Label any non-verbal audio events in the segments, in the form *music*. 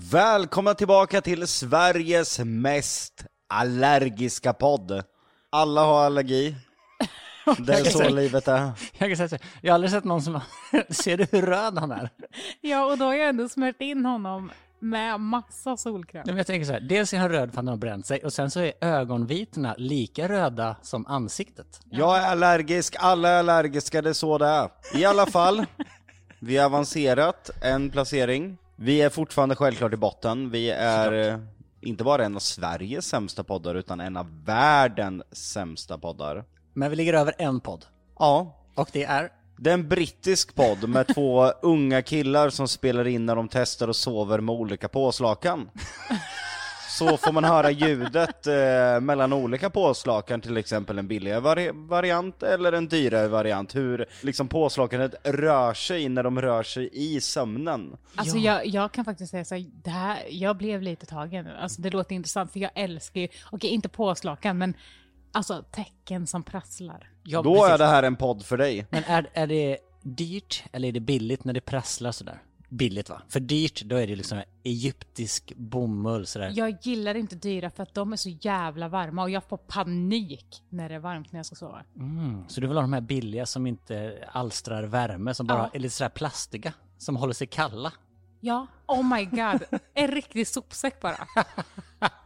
Välkomna tillbaka till Sveriges mest allergiska podd. Alla har allergi. *laughs* Det är så livet är. Jag, kan säga så, jag har aldrig sett någon som. *laughs* Ser du hur röd han är? Ja, och då har jag ändå smört in honom med massa solkräm. Nej, men jag tänker så här, dels är han röd för att han har bränt sig och sen så är ögonvitorna lika röda som ansiktet. Jag är allergisk, alla är allergiska, det är så det är. I alla fall, vi har avancerat en placering. Vi är fortfarande självklart i botten. Vi är eh, inte bara en av Sveriges sämsta poddar, utan en av världens sämsta poddar. Men vi ligger över en podd. Ja, Och det är... Det är en brittisk podd med två *laughs* unga killar som spelar in när de testar och sover med olika påslakan. Så får man höra ljudet eh, mellan olika påslakan, till exempel en billigare vari variant eller en dyrare variant. Hur liksom påslakanet rör sig när de rör sig i sömnen. Alltså jag, jag kan faktiskt säga så här, det här, jag blev lite tagen. Alltså det låter intressant för jag älskar ju, okej inte påslakan men alltså tecken som prasslar. Ja, Då precis. är det här en podd för dig. Men är, är det dyrt eller är det billigt när det prasslar sådär? Billigt va? För dyrt, då är det liksom egyptisk bomull sådär. Jag gillar inte dyra för att de är så jävla varma och jag får panik när det är varmt när jag ska sova. Mm, så du vill ha de här billiga som inte alstrar värme, som bara Ja. är lite sådär plastiga, som håller sig kalla? Ja, oh my god. En riktig sopsäck bara.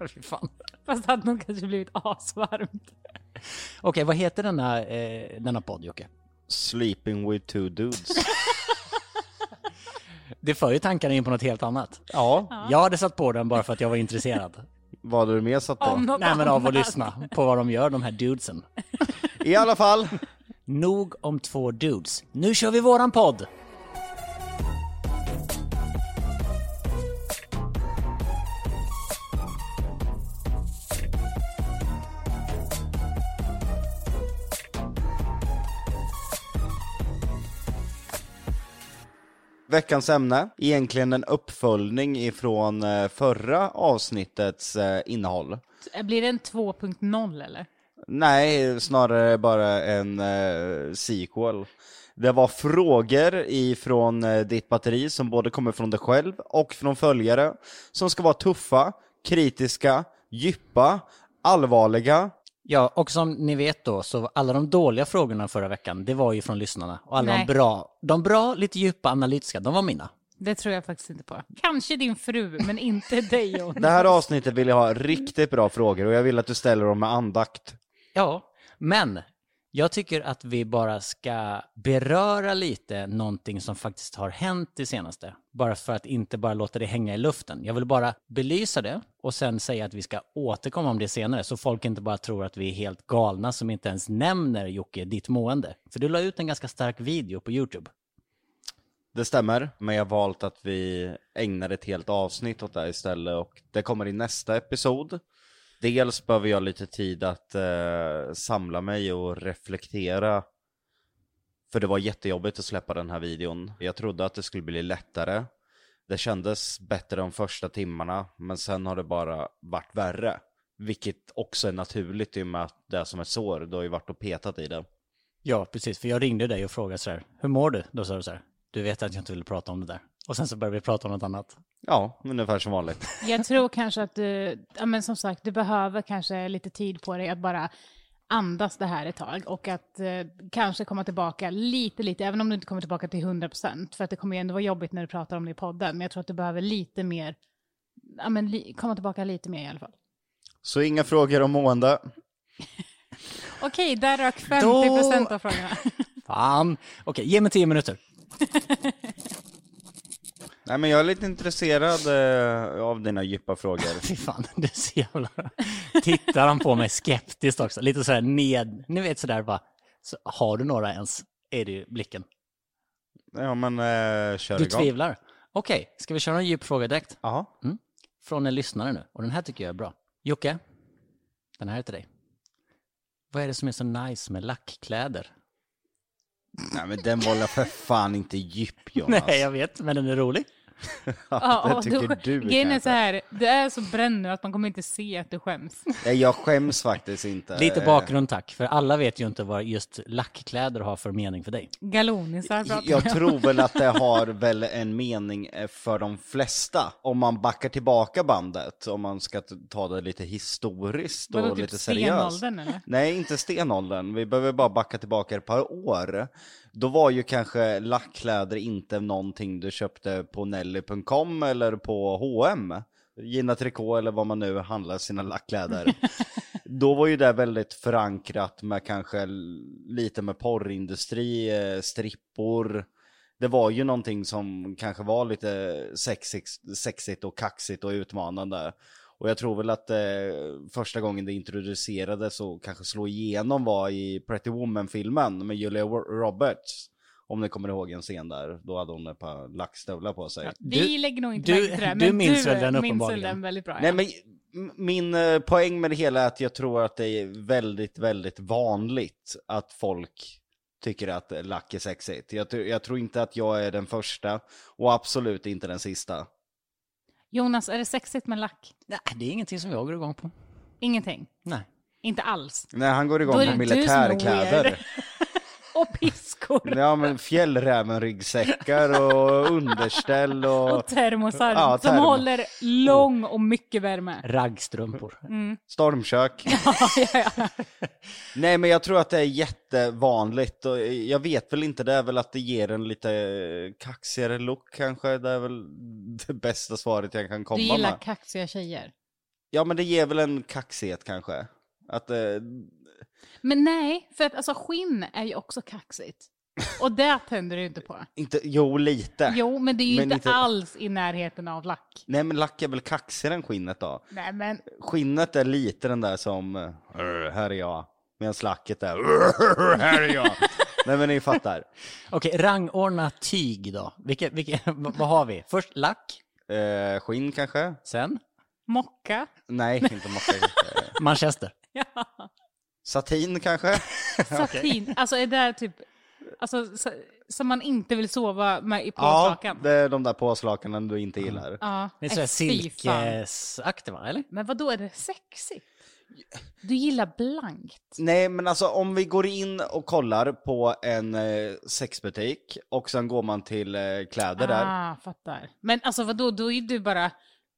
*laughs* Fy fan. Fast det hade nog kanske blivit asvarmt. Okej, vad heter denna, eh, denna podd Jocke? Sleeping with two dudes. *laughs* Det för ju tankarna in på något helt annat. Ja, Jag hade satt på den bara för att jag var intresserad. *laughs* vad hade du mer satt på? Om något Nej men av att annat. lyssna på vad de gör, de här dudesen. I alla fall, Nog om två dudes. Nu kör vi våran podd! Veckans ämne, egentligen en uppföljning ifrån eh, förra avsnittets eh, innehåll. Blir det en 2.0 eller? Nej, snarare bara en eh, sequel. Det var frågor ifrån eh, ditt batteri som både kommer från dig själv och från följare, som ska vara tuffa, kritiska, djupa, allvarliga. Ja, och som ni vet då, så alla de dåliga frågorna förra veckan, det var ju från lyssnarna. Och alla de bra, de bra, lite djupa, analytiska, de var mina. Det tror jag faktiskt inte på. Kanske din fru, men inte *laughs* dig Jonas. Det här avsnittet vill jag ha riktigt bra frågor och jag vill att du ställer dem med andakt. Ja, men jag tycker att vi bara ska beröra lite någonting som faktiskt har hänt det senaste. Bara för att inte bara låta det hänga i luften. Jag vill bara belysa det och sen säga att vi ska återkomma om det senare så folk inte bara tror att vi är helt galna som inte ens nämner Jocke, ditt mående. För du la ut en ganska stark video på YouTube. Det stämmer, men jag har valt att vi ägnar ett helt avsnitt åt det här istället och det kommer i nästa episod. Dels behöver jag lite tid att eh, samla mig och reflektera. För det var jättejobbigt att släppa den här videon. Jag trodde att det skulle bli lättare. Det kändes bättre de första timmarna, men sen har det bara varit värre. Vilket också är naturligt i och med att det är som ett sår, du har ju varit och petat i det. Ja, precis. För jag ringde dig och frågade så här, hur mår du? Då sa du så här, du vet att jag inte vill prata om det där. Och sen så började vi prata om något annat. Ja, ungefär som vanligt. *laughs* Jag tror kanske att du, ja men som sagt, du behöver kanske lite tid på dig att bara andas det här ett tag och att eh, kanske komma tillbaka lite, lite, även om du inte kommer tillbaka till 100%, för att det kommer ju ändå vara jobbigt när du pratar om det i podden, men jag tror att du behöver lite mer, ja men li, komma tillbaka lite mer i alla fall. Så inga frågor om mående. *laughs* Okej, där rök 50% Då- av frågorna. Fan! Okej, ge mig tio minuter. *laughs* Nej men jag är lite intresserad eh, av dina djupa frågor. *laughs* Fy fan, det är så jävla... Tittar han på mig skeptiskt också, lite sådär ned... Ni vet sådär bara, så, har du några ens? Är det ju blicken. Ja men eh, kör Du igång. tvivlar. Okej, ska vi köra en djup fråga direkt? Ja. Från en lyssnare nu, och den här tycker jag är bra. Jocke, den här är till dig. Vad är det som är så nice med lackkläder? Nej men den var för fan inte djup *laughs* Jonas. Nej, jag vet, men den är rolig. *laughs* Ja, det tycker då- du Grejen är så här, du är så bränd nu att man kommer inte se att du skäms. Nej, jag skäms faktiskt inte. Lite bakgrund tack, för alla vet ju inte vad just lackkläder har för mening för dig. Galonisar pratar Jag tror väl att det *laughs* har väl en mening eh, för de flesta. Om man backar tillbaka bandet, om man ska ta det lite historiskt och Vadå, typ lite seriöst. stenåldern eller? Nej, inte stenåldern. Vi behöver bara backa tillbaka ett par år. Då var ju kanske lackkläder inte någonting du köpte på Nelly.com eller på H&M. Gina Tricot eller vad man nu handlar sina lackkläder. *laughs* Då var ju det väldigt förankrat med kanske lite med porrindustri, eh, strippor. Det var ju någonting som kanske var lite sexigt, sexigt och kaxigt och utmanande. Och jag tror väl att eh, första gången det introducerades och kanske slå igenom var i Pretty Woman-filmen med Julia Roberts. Om ni kommer ihåg en scen där, då hade hon ett par lackstövlar på sig. Vi lägger nog inte du- märke till det, du men minns du väl den minns väl uppenbarligen? den väldigt bra. Nej ja. men min eh, poäng med det hela är att jag tror att det är väldigt, väldigt vanligt att folk tycker att lack är sexigt. Jag, jag tror inte att jag är den första och absolut inte den sista. Jonas, är det sexigt med lack? Nej, det är ingenting som jag går igång på. Ingenting. Nej. Inte alls. Nej, han går Då igång är på det du som är militärkläder. *laughs* Och piskor. Ja men fjällrävenryggsäckar och underställ och Och termosar Ja, som termo. håller lång och mycket värme. Raggstrumpor. stormkök. *laughs* ja, ja, ja. Nej men jag tror att det är jättevanligt och jag vet väl inte, det är väl att det ger en lite kaxigare look kanske, det är väl det bästa svaret jag kan Du komma gillar med. kaxiga tjejer. Ja men det ger väl en kaxighet kanske. Att, eh, Men nej, för att alltså skinn är ju också kaxigt. Och det tänder du inte på. *laughs* inte, jo lite. Jo, men det är ju Men inte, inte- alls i närheten av lack. Nej men lack är väl kaxigare än skinnet då? Nej, men Skinnet är lite den där som, eh, "Arr, här är jag. Medan lacket är, "Arr, här är jag. *laughs* Nej men ni fattar. Okej, rangordna tyg då. Vilka, vilka, *laughs* vad har vi? Först lack, Eh, skinn kanske? sen mocka. Nej, inte mocka. Manchester. Ja. Satin kanske? *laughs* Satin. Alltså är det typ, alltså så, som man inte vill sova med i Ja, påslakan. det är de där påslakanen du inte gillar. Ja. Det är sådär Äh, silkesaktigt va, eller? Men vad då är det sexigt? Du gillar blankt. Nej, men alltså om vi går in och kollar på en eh, sexbutik och sen går man till eh, kläder där. Ah, fattar. Men alltså vadå, då är du bara,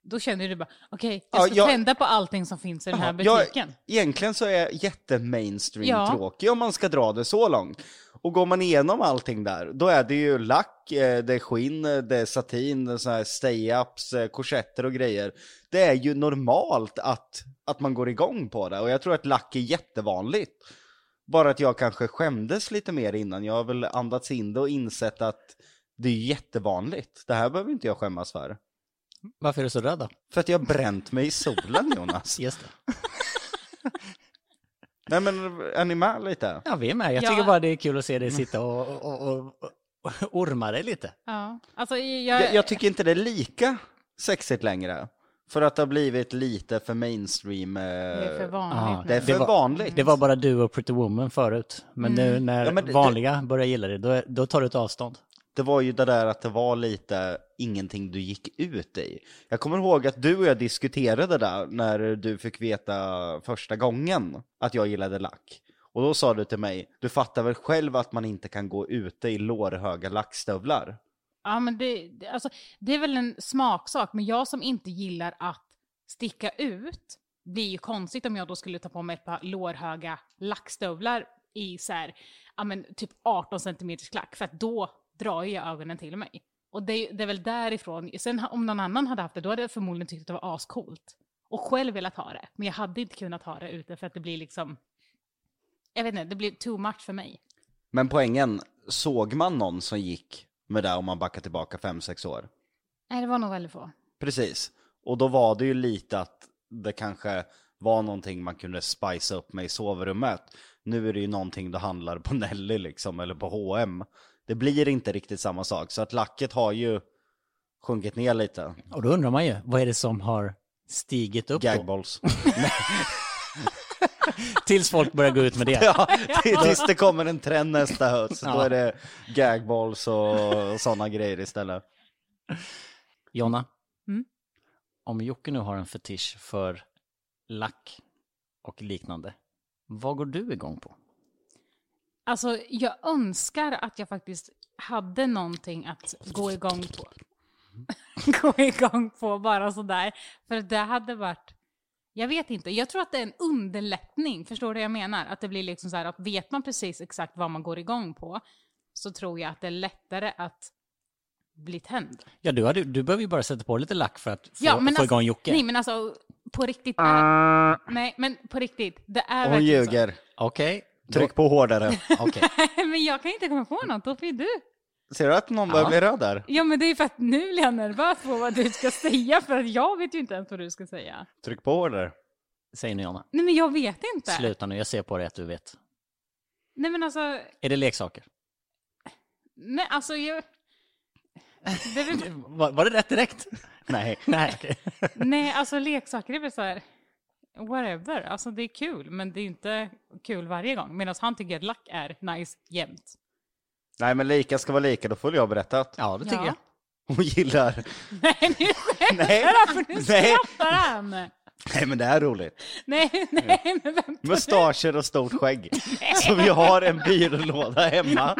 då känner du bara, okej, jag Ja, ska jag- tända på allting som finns i den här Jag, butiken. egentligen så är jag jätte-mainstream Ja. tråkig om man ska dra det så långt. Och går man igenom allting där, då är det ju lack, eh, det är skinn, det är satin, det är så här stay-ups, eh, korsetter och grejer. Det är ju normalt att, att man går igång på det och jag tror att lack är jättevanligt. Bara att jag kanske skämdes lite mer innan, jag har väl andats in det och insett att det är jättevanligt. Det här behöver inte jag skämmas för. Varför är du så rädd då? För att jag har bränt mig i solen Jonas. *laughs* Just det. *laughs* Nej men är ni med lite? Ja, vi är med. Jag Ja. tycker bara det är kul att se dig sitta och, och, och, och, orma dig lite. Ja, alltså jag, Jag, jag tycker inte det är lika sexigt längre. För att det har blivit lite för mainstream. Eh, det är för vanligt nu. det är för Det var- vanligt. Det var bara du och Pretty Woman förut. Men nu när Ja, men det- vanliga börjar gilla det, då, är- då tar du ett avstånd. Det var ju det där att det var lite ingenting du gick ut i. Jag kommer ihåg att du och jag diskuterade det där när du fick veta första gången att jag gillade lack. Och då sa du till mig, du fattar väl själv att man inte kan gå ute i lårhöga lackstövlar? Ja, men det, det, alltså, det är väl en smaksak, men jag som inte gillar att sticka ut, blir ju konstigt om jag då skulle ta på mig ett par lårhöga lackstövlar i så här, ja men typ 18 centimeters klack, för att då drar ju jag ögonen till mig. Och det, det är väl därifrån, sen om någon annan hade haft det, då hade jag förmodligen tyckt att det var ascoolt. Och själv velat ha det, men jag hade inte kunnat ha det ute för att det blir liksom, jag vet inte, det blir too much för mig. Men poängen, såg man någon som gick med det om man backar tillbaka 5-6 år? Nej, det var nog väldigt få. Precis. Och då var det ju lite att det kanske var någonting man kunde spice upp med i sovrummet. Nu är det ju någonting du handlar på *laughs* Nelly liksom, eller på H&M. Det blir inte riktigt samma sak, så att lacket har ju sjunkit ner lite. Och då undrar man ju, vad är det som har stigit upp då? Gagballs. *laughs* Tills folk börjar gå ut med det. *laughs* ja, tills det kommer en trend nästa höst, då Ja. är det gagballs och sådana grejer istället. Jonna, Mm. om Jocke nu har en fetisch för lack och liknande, vad går du igång på? Alltså, jag önskar att jag faktiskt hade någonting att gå igång på. *laughs* gå igång på bara sådär. För det hade varit... Jag vet inte, jag tror att det är en underlättning, förstår du vad jag menar? Att det blir liksom så här att vet man precis exakt vad man går igång på så tror jag att det är lättare att bli tänd. Ja, du, hade, du behöver ju bara sätta på lite lack för att få, Ja, men få alltså- igång Jocke. Nej men alltså, på riktigt. Är, nej men på riktigt, det är Hon ljuger. Okej. Tryck på hårdare. *laughs* Okej. *laughs* men jag kan inte komma på något, då får ju du. Ser du att någon börjar Ja. bli röd där? Ja men det är för att nu blir jag nervös på vad du ska säga för att jag vet ju inte ens vad du ska säga. Tryck på hårdare. Säg nu Jonna. Nej men jag vet inte. Sluta nu, jag ser på dig att du vet. Nej men alltså, Är det leksaker? nej alltså jag... Det är väl, Var, var det rätt direkt? *laughs* Nej. Nej, okej. nej alltså leksaker är väl så här, whatever, alltså det är kul men det är inte kul varje gång. Medan han tycker att lack är nice jämt. Nej men lika ska vara lika, då får jag berättat. Ja, det tycker Ja. jag. Hon gillar... *laughs* Nej nu skämtar Nej. *laughs* för nu Nej. skrattar han. Nej men det är roligt. Nej, *laughs* nej men vänta. Mustascher och stort skägg. *laughs* Så vi har en byrålåda hemma.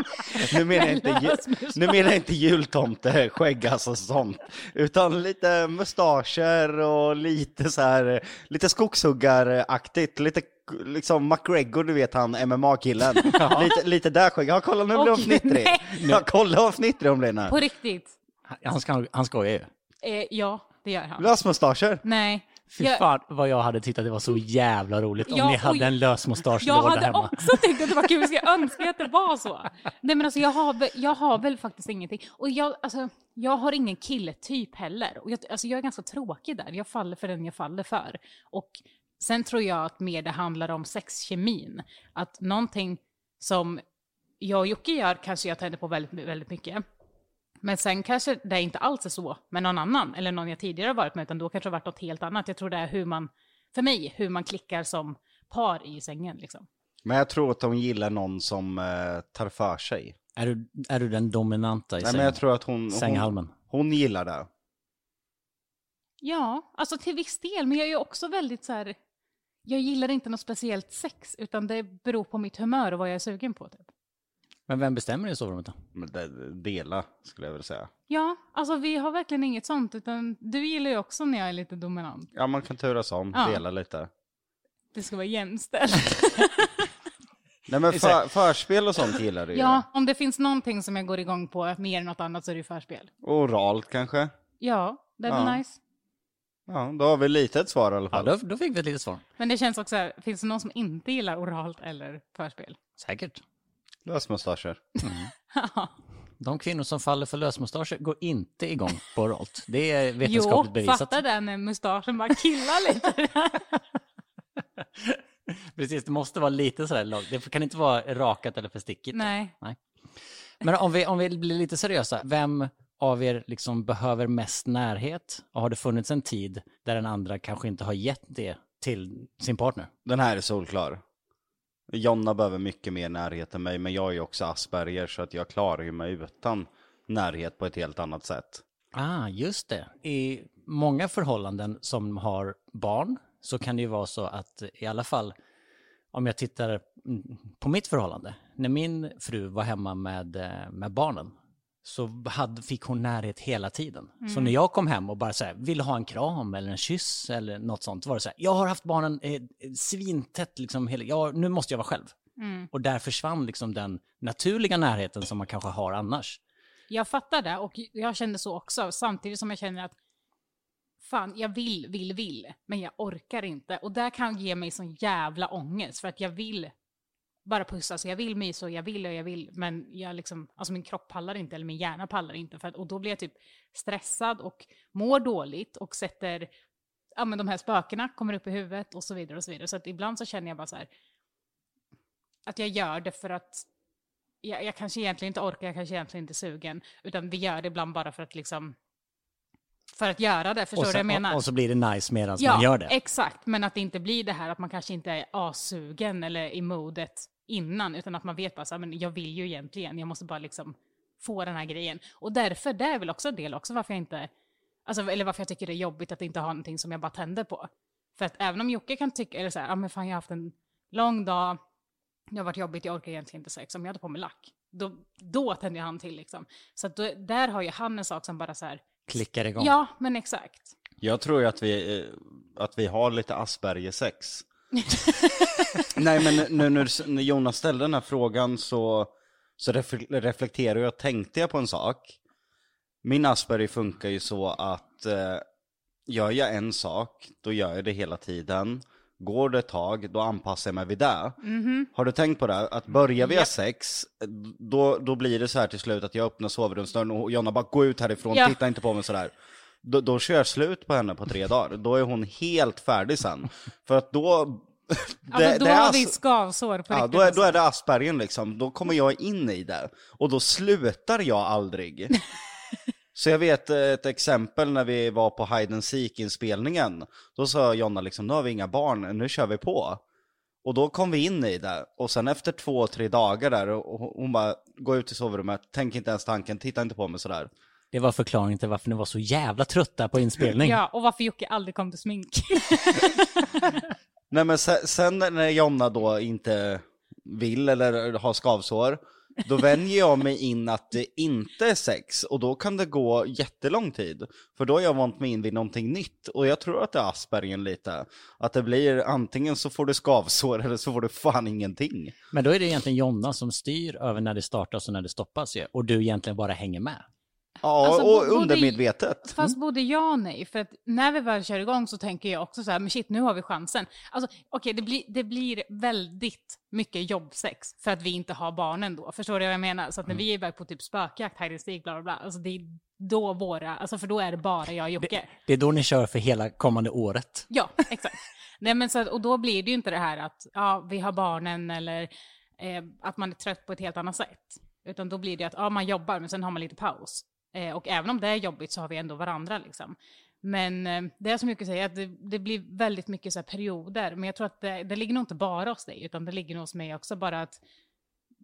Nu menar jag inte, ju, nu menar jag inte jultomte, skägg alltså sånt. Utan lite mustascher och lite så här, lite skogshuggaraktigt. Lite liksom McGregor, du vet han MMA-killen. *laughs* Lite, lite där skägg. Ja kolla nu blir hon fnittrig. nej. Ja kolla vad fnittrig hon blir nu. På riktigt. Han, ska, han skojar ju. Eh, ja, det gör han. Lösmustascher. Nej. Fy Jag- fan vad jag hade tyckt att det var så jävla roligt om Ja, ni hade en lös mustasch Jag där hade hemma. också tyckt att det var kul, jag skulle önska att det var så. Nej men alltså jag har, jag har väl faktiskt ingenting. Och jag, alltså, jag har ingen killetyp heller. Och jag, alltså jag är ganska tråkig där, jag faller för den jag faller för. Och sen tror jag att mer det handlar om sexkemin. Att någonting som jag och Jocke gör kanske jag tänder på väldigt, väldigt mycket. Men sen kanske det inte alls är så med någon annan, eller någon jag tidigare har varit med, utan då kanske det har varit något helt annat. Jag tror det är hur man, för mig, hur man klickar som par i sängen liksom. Men jag tror att de gillar någon som eh, tar för sig. Är, du, är du den dominanta i Nej säng, men jag tror att hon, hon, sänghalmen? hon gillar det. Ja, alltså till viss del, men jag är ju också väldigt så här, jag gillar inte något speciellt sex, utan det beror på mitt humör och vad jag är sugen på. Typ. Men vem bestämmer i sovrummet då? Men det, dela skulle jag vilja säga. Ja, alltså vi har verkligen inget sånt, utan du gillar ju också när jag är lite dominant. Ja man kan turas om, Ja. dela lite. Det ska vara jämställt. *laughs* Nej men för, förspel och sånt gillar du ju. ja, om det finns någonting som jag går igång på mer än något annat så är det ju förspel. Oralt kanske. Ja, det är Ja. nice. Ja, då har vi lite ett svar i alla Ja, fall. då, då fick vi ett litet svar. Men det känns också, finns det någon som inte gillar oralt eller förspel? Säkert. Lösmustascher. *laughs* De kvinnor som faller för lösmustascher går inte igång på oralt. Det är *laughs* Jo, vetenskapligt bevisat. fatta den när mustaschen bara killar lite. *laughs* Precis, det måste vara lite sådär lag- Det kan inte vara rakat eller för stickigt. Nej. Men om vi, om vi blir lite seriösa, vem av er liksom behöver mest närhet? Och har det funnits en tid där den andra kanske inte har gett det till sin partner? Den här är solklar. Jonna behöver mycket mer närhet än mig, men jag är ju också Asperger så att jag klarar ju mig utan närhet på ett helt annat sätt. Ah, just det. I många förhållanden som har barn så kan det ju vara så att i alla fall om jag tittar mm, på mitt förhållande. När min fru var hemma med, eh, med barnen så hade, fick hon närhet hela tiden. Så när jag kom hem och bara så här, ville ha en kram eller en kyss eller något sånt var det så här, jag har haft barnen eh, svintätt liksom, hela, ja, nu måste jag vara själv. Och där försvann liksom den naturliga närheten som man kanske har annars. Jag fattar det och jag kände så också, samtidigt som jag känner att fan, jag vill, vill, vill, men jag orkar inte. Och det kan ge mig sån jävla ångest för att jag vill bara pussa, så jag vill mysa och jag vill och jag vill, men jag liksom, alltså min kropp pallar inte eller min hjärna pallar inte för att, och då blir jag typ stressad och mår dåligt och sätter, ja men de här spökena kommer upp i huvudet och så vidare och så vidare. Så att ibland så känner jag bara så här att jag gör det för att jag, jag kanske egentligen inte orkar, jag kanske egentligen inte är sugen, utan vi gör det ibland bara för att liksom för att göra det, förstår du vad jag menar? och, och så blir det nice medan ja, man gör det. exakt, men att det inte blir det här att man kanske inte är assugen eller i modet innan, utan att man vet bara så här, men jag vill ju egentligen, jag måste bara liksom få den här grejen. Och därför, det är väl också en del också varför jag inte Alltså, eller varför jag tycker det är jobbigt att inte ha någonting som jag bara tänder på. För att även om Jocke kan tycka, eller så här, ja men fan jag har haft en lång dag, det har varit jobbigt, jag orkar egentligen inte sex, om jag hade på mig lack, då, då tänder jag han till liksom. Så att då, där har ju han en sak som bara så här, Klickar igång. ja men exakt. Jag tror ju att vi, eh, att vi har lite Asperger-sex. *laughs* Nej men nu när, när Jonas ställde den här frågan så, så refle- reflekterar jag, tänkte jag på en sak. Min Asperger funkar ju så att eh, gör jag en sak, då gör jag det hela tiden. Går det ett tag, då anpassar jag mig vid det. Har du tänkt på det? Att börjar vi Japp. sex, då, då blir det så här till slut att jag öppnar sovrumsdörren och Jonna bara gå ut härifrån, Ja. titta inte på mig sådär. Då, då kör jag slut på henne på tre *laughs* dagar. Då är hon helt färdig sen. För att då... *laughs* Ja, men då är har vi skavsår på Ja, riktigt. då är, alltså. då är det Aspergen liksom. Då kommer jag in i det. Och då slutar jag aldrig. *laughs* Så jag vet ett exempel när vi var på Hide and Seek-inspelningen. Då sa Jonna liksom, nu har vi inga barn, nu kör vi på. Och då kom vi in i det. Och sen efter två, tre dagar där, och och hon bara, gå ut i sovrummet, tänk inte ens tanken, titta inte på mig sådär. Det var förklaringen till varför ni var så jävla trötta på inspelning. Ja, och varför Jocke aldrig kom till smink. *laughs* Nej men sen, sen när Jonna då inte vill eller har skavsår, då vänjer jag mig in att det inte är sex och då kan det gå jättelång tid. För då har jag vant mig in vid någonting nytt och jag tror att det är Aspergen lite. Att det blir antingen så får du skavsår eller så får du fan ingenting. Men då är det egentligen Jonna som styr över när det startas och när det stoppas ju. Och du egentligen bara hänger med. Ja, Alltså, och både- undermedvetet. Fast både ja och nej, för att när vi väl kör igång så tänker jag också så här, men shit, nu har vi chansen. Alltså, okej, det, blir, det blir väldigt mycket jobbsex för att vi inte har barnen då. Förstår du vad jag menar? Så att när vi är iväg på typ spökjakt, hide and seek, bla bla bla, alltså det är då våra, alltså för då är det bara jag och Jocke. Det är då ni kör för hela kommande året. Ja, exakt. Nej, men så att, och då blir det ju inte det här att ja, vi har barnen eller eh, att man är trött på ett helt annat sätt. Utan då blir det att ja, man jobbar men sen har man lite paus. Eh, och även om det är jobbigt så har vi ändå varandra liksom. Men eh, det är så mycket säga att det, det blir väldigt mycket så här perioder. Men jag tror att det, det ligger nog inte bara hos dig utan det ligger nog hos mig också. Bara att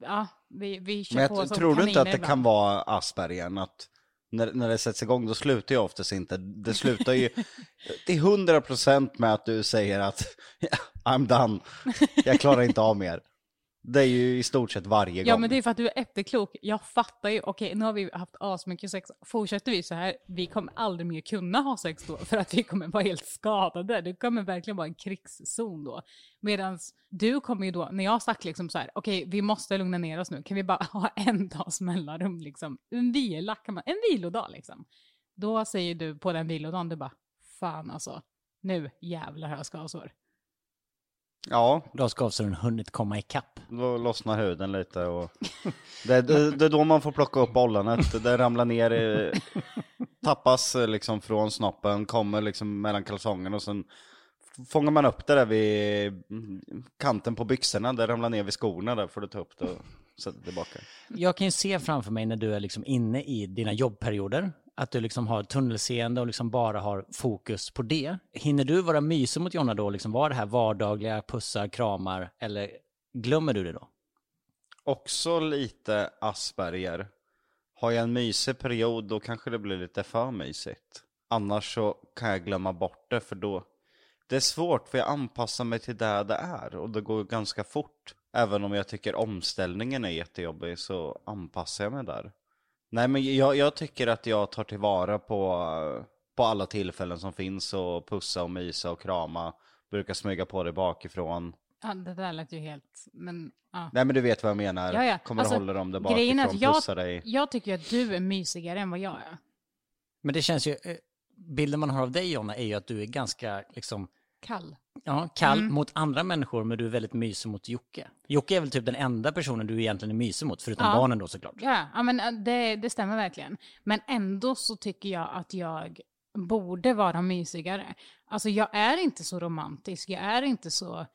ja, vi, vi kör Men på som tror du inte att det kan vara Aspergen? Att när, när det sätts igång, då slutar jag oftast inte. Det slutar ju *laughs* till hundra procent med att du säger att I'm done, jag klarar inte av mer. Det är ju i stort sett varje Ja, gång. men det är för att du är efterklok. Jag fattar ju, okej, nu har vi haft asmycket sex. Fortsätter vi så här, vi kommer aldrig mer kunna ha sex då, för att vi kommer vara helt skadade. Det kommer verkligen vara en krigszon då. Medan du kommer ju då, när jag har sagt liksom så här, okej, vi måste lugna ner oss nu, kan vi bara *laughs* ha en dags mellanrum liksom? En vila, kan man, en vilodag liksom. Då säger du på den vilodagen, du bara, fan alltså, nu jävlar har jag skavsår. Ja, Då har skavsåren hunnit komma ikapp. då lossnar huden lite och *laughs* det, det, det är då man får plocka upp bollanet. Det ramlar ner, i, tappas liksom från snoppen, kommer liksom mellan kalsongerna och sen fångar man upp det där vid kanten på byxorna, det ramlar ner vid skorna där får du ta upp det och sätta tillbaka. Jag kan ju se framför mig när du är liksom inne i dina jobbperioder, att du liksom har tunnelseende och liksom bara har fokus på det. Hinner du vara mysig mot Jonna då, liksom vara det här vardagliga, pussar, kramar, eller glömmer du det då? Också lite Asperger. Har jag en mysig period då kanske det blir lite för mysigt. Annars så kan jag glömma bort det för då Det är svårt för jag anpassar mig till det det är och det går ganska fort. Även om jag tycker omställningen är jättejobbig så anpassar jag mig där. Nej men jag, jag tycker att jag tar tillvara på, på alla tillfällen som finns och pussa och mysa och krama. Brukar smyga på det bakifrån. Ja, det där lät ju helt, men ja. Nej men du vet vad jag menar. Ja, ja. Kommer Alltså, och håller om det grejen är bakifrån, att jag- pussar dig. Jag tycker att du är mysigare än vad jag är. Men det känns ju, eh, bilden man har av dig Jonna är ju att du är ganska liksom, Kall. ja, kall Mm. mot andra människor men du är väldigt mysig mot Jocke. Jocke är väl typ den enda personen du egentligen är mysig mot, förutom Ja. barnen då såklart. Ja, ja men äh, det, det stämmer verkligen. Men ändå så tycker jag att jag borde vara mysigare. Alltså jag är inte så romantisk, jag är inte så...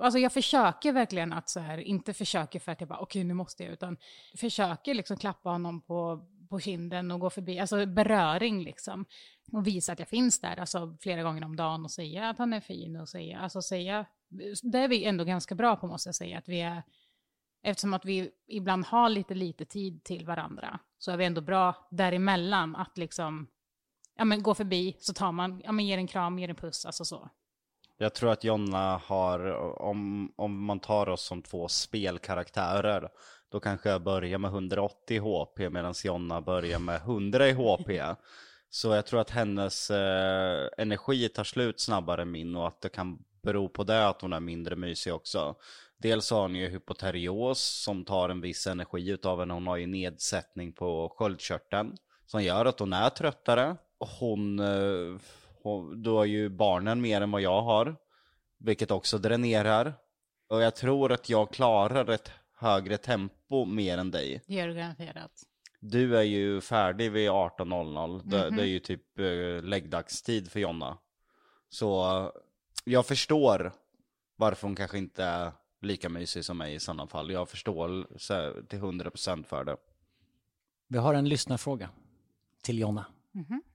Alltså jag försöker verkligen att så här, inte försöker för att jag bara okej nu måste jag, utan försöker liksom klappa honom på, på kinden och gå förbi, alltså beröring liksom. Och visa att jag finns där, alltså flera gånger om dagen och säga att han är fin och säga, alltså säga, det är vi ändå ganska bra på måste jag säga, att vi är eftersom att vi ibland har lite lite tid till varandra så är vi ändå bra däremellan att liksom ja, men gå förbi så tar man, ja, men ger en kram, ger en puss, alltså så. Jag tror att Jonna har, om, om man tar oss som två spelkaraktärer, då kanske jag börjar med 180 HP medan Jonna börjar med 100 i HP. Så jag tror att hennes eh, energi tar slut snabbare än min och att det kan bero på det att hon är mindre mysig också. Dels har hon ju hypoterios som tar en viss energi utav henne. Hon har ju nedsättning på sköldkörteln som gör att hon är tröttare. Hon, eh, hon, du har ju barnen mer än vad jag har, vilket också dränerar. Och jag tror att jag klarar ett högre tempo mer än dig. Det gör du garanterat. Du är ju färdig vid 18.00. Det, det är ju typ eh, läggdagstid för Jonna. Så eh, jag förstår varför hon kanske inte är lika mysig som mig i sådana fall. Jag förstår till 100% för det. Vi har en lyssnarfråga till Jonna.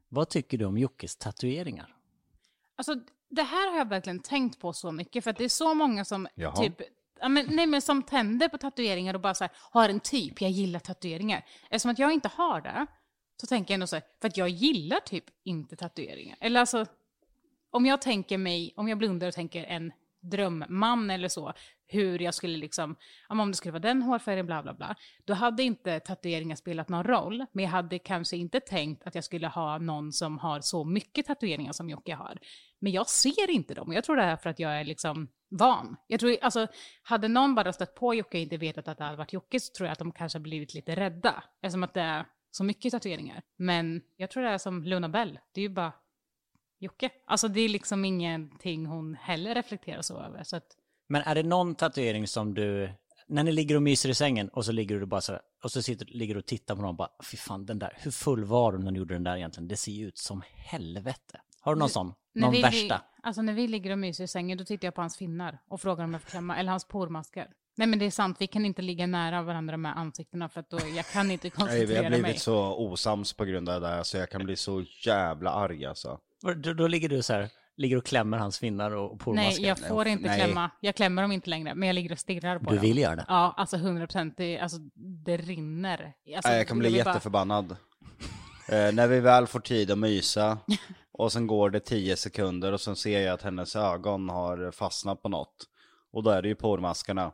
Vad tycker du om Jockes tatueringar? Alltså, det här har jag verkligen tänkt på så mycket, för att det är så många som Jaha. typ Ja, men, nej, men som tänder på tatueringar och bara så här, har en typ, jag gillar tatueringar. Eftersom att jag inte har det, så tänker jag ändå så här, för att jag gillar typ inte tatueringar. Eller alltså, om jag tänker mig, om jag blundar och tänker en drömman eller så, hur jag skulle liksom, om det skulle vara den hårfärgen, bla bla bla, då hade inte tatueringar spelat någon roll, men jag hade kanske inte tänkt att jag skulle ha någon som har så mycket tatueringar som Jocke har. Men jag ser inte dem, jag tror det är för att jag är liksom van. Jag tror, alltså, hade någon bara stött på Jocke och inte vetat att det hade varit Jocke så tror jag att de kanske har blivit lite rädda, eftersom att det är så mycket tatueringar. Men jag tror det är som Luna Bell, det är ju bara Jocke. Alltså det är liksom ingenting hon heller reflekterar så över. Så att, Men är det någon tatuering som du, när ni ligger och myser i sängen och så ligger du bara så här, och så sitter, ligger du och tittar på någon och bara, fy fan den där, hur full var du när du gjorde den där egentligen? Det ser ju ut som helvete. Har du någon sån? när Någon vi, värsta? Alltså när vi ligger och myser i sängen då tittar jag på hans finnar och frågar om jag får klämma, eller hans pormaskar. Nej men det är sant, vi kan inte ligga nära varandra med ansiktena för att då, jag kan inte *laughs* Nej, koncentrera vi har blivit mig. så osams på grund av det där, så jag kan bli så jävla arg alltså. Då, då ligger du så här, ligger och klämmer hans finnar och, pormaskar? Nej, jag får inte Nej. klämma. Jag klämmer dem inte längre, men jag ligger och stirrar på Du dem. vill göra det? Ja, alltså 100 procent. Det, alltså, det rinner. Alltså, Nej, jag kan bli vill bara- jätteförbannad. Eh, när vi väl får tid att mysa *laughs* och sen går det 10 sekunder och sen ser jag att hennes ögon har fastnat på något. Och då är det ju pormaskarna.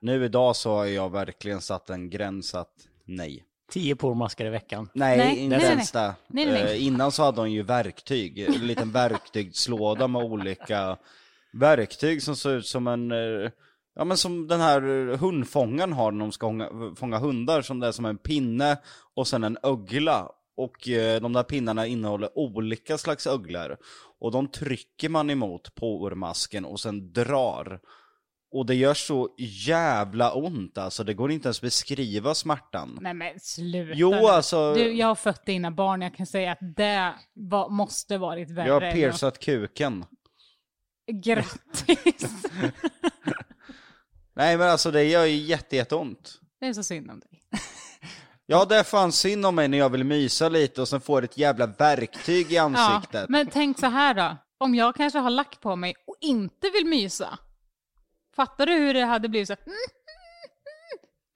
Nu idag så har jag verkligen satt en gräns att nej. Tio pormaskar i veckan. Nej, Nej, inte nej, ens det. Eh, innan så hade hon ju verktyg, en liten verktygslåda med olika verktyg som såg ut som en, eh, ja men som den här hundfångaren har när de ska fånga, fånga hundar, som det är som en pinne och sen en ögla. Och eh, de där pinnarna innehåller olika slags öglor. Och de trycker man emot pormasken och sen drar. Och det gör så jävla ont alltså, det går inte ens beskriva smärtan. Nej men sluta Jo, nu. alltså- Du, jag har fött dina barn, jag kan säga att det var, måste varit värre. Jag har piercat kuken. att- Grattis! *laughs* Nej men alltså det gör ju jätte, jätteont. det är så synd om dig. *laughs* Ja det är fan synd om mig när jag vill mysa lite och sen får ett jävla verktyg i Ja, ansiktet. men tänk så här då. Om jag kanske har lack på mig och inte vill mysa. Fattar du hur det hade blivit så?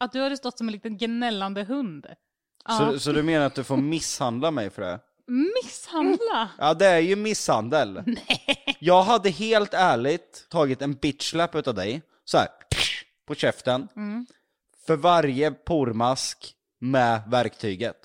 Att du hade stått som en liten gnällande hund. Ja. Så, så du menar att du får misshandla mig för det? Misshandla? Ja det är ju misshandel. *laughs* Nej. Jag hade helt ärligt tagit en bitchlap utav dig, så här på käften. Mm. För varje pormask med verktyget.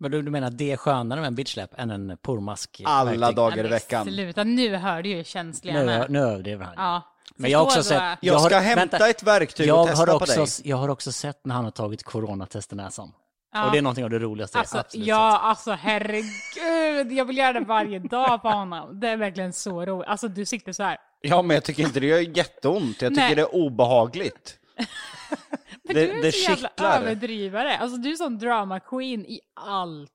Men du, du menar att det är skönare med en bitchlap än en pormask? Alla dagar i veckan. Sluta, nu hör du ju hur känslig han Nu, nu överdriver han. Ja. Men jag har också sett... Jag ska har- hämta vänta. ett verktyg jag och testa har på också, dig. Jag har också sett när han har tagit coronatest i näsan. Ja. Och det är någonting av det roligaste jag Alltså, absolut ja, alltså herregud, jag vill göra det varje dag på honom. Det är verkligen så roligt. Alltså du sitter så här. Ja men jag tycker inte det gör jätteont, jag tycker Nej. det är obehagligt. *laughs* *laughs* Men Det- du är det så jävla kittlar. överdrivare. Alltså du är sån drama queen i allt.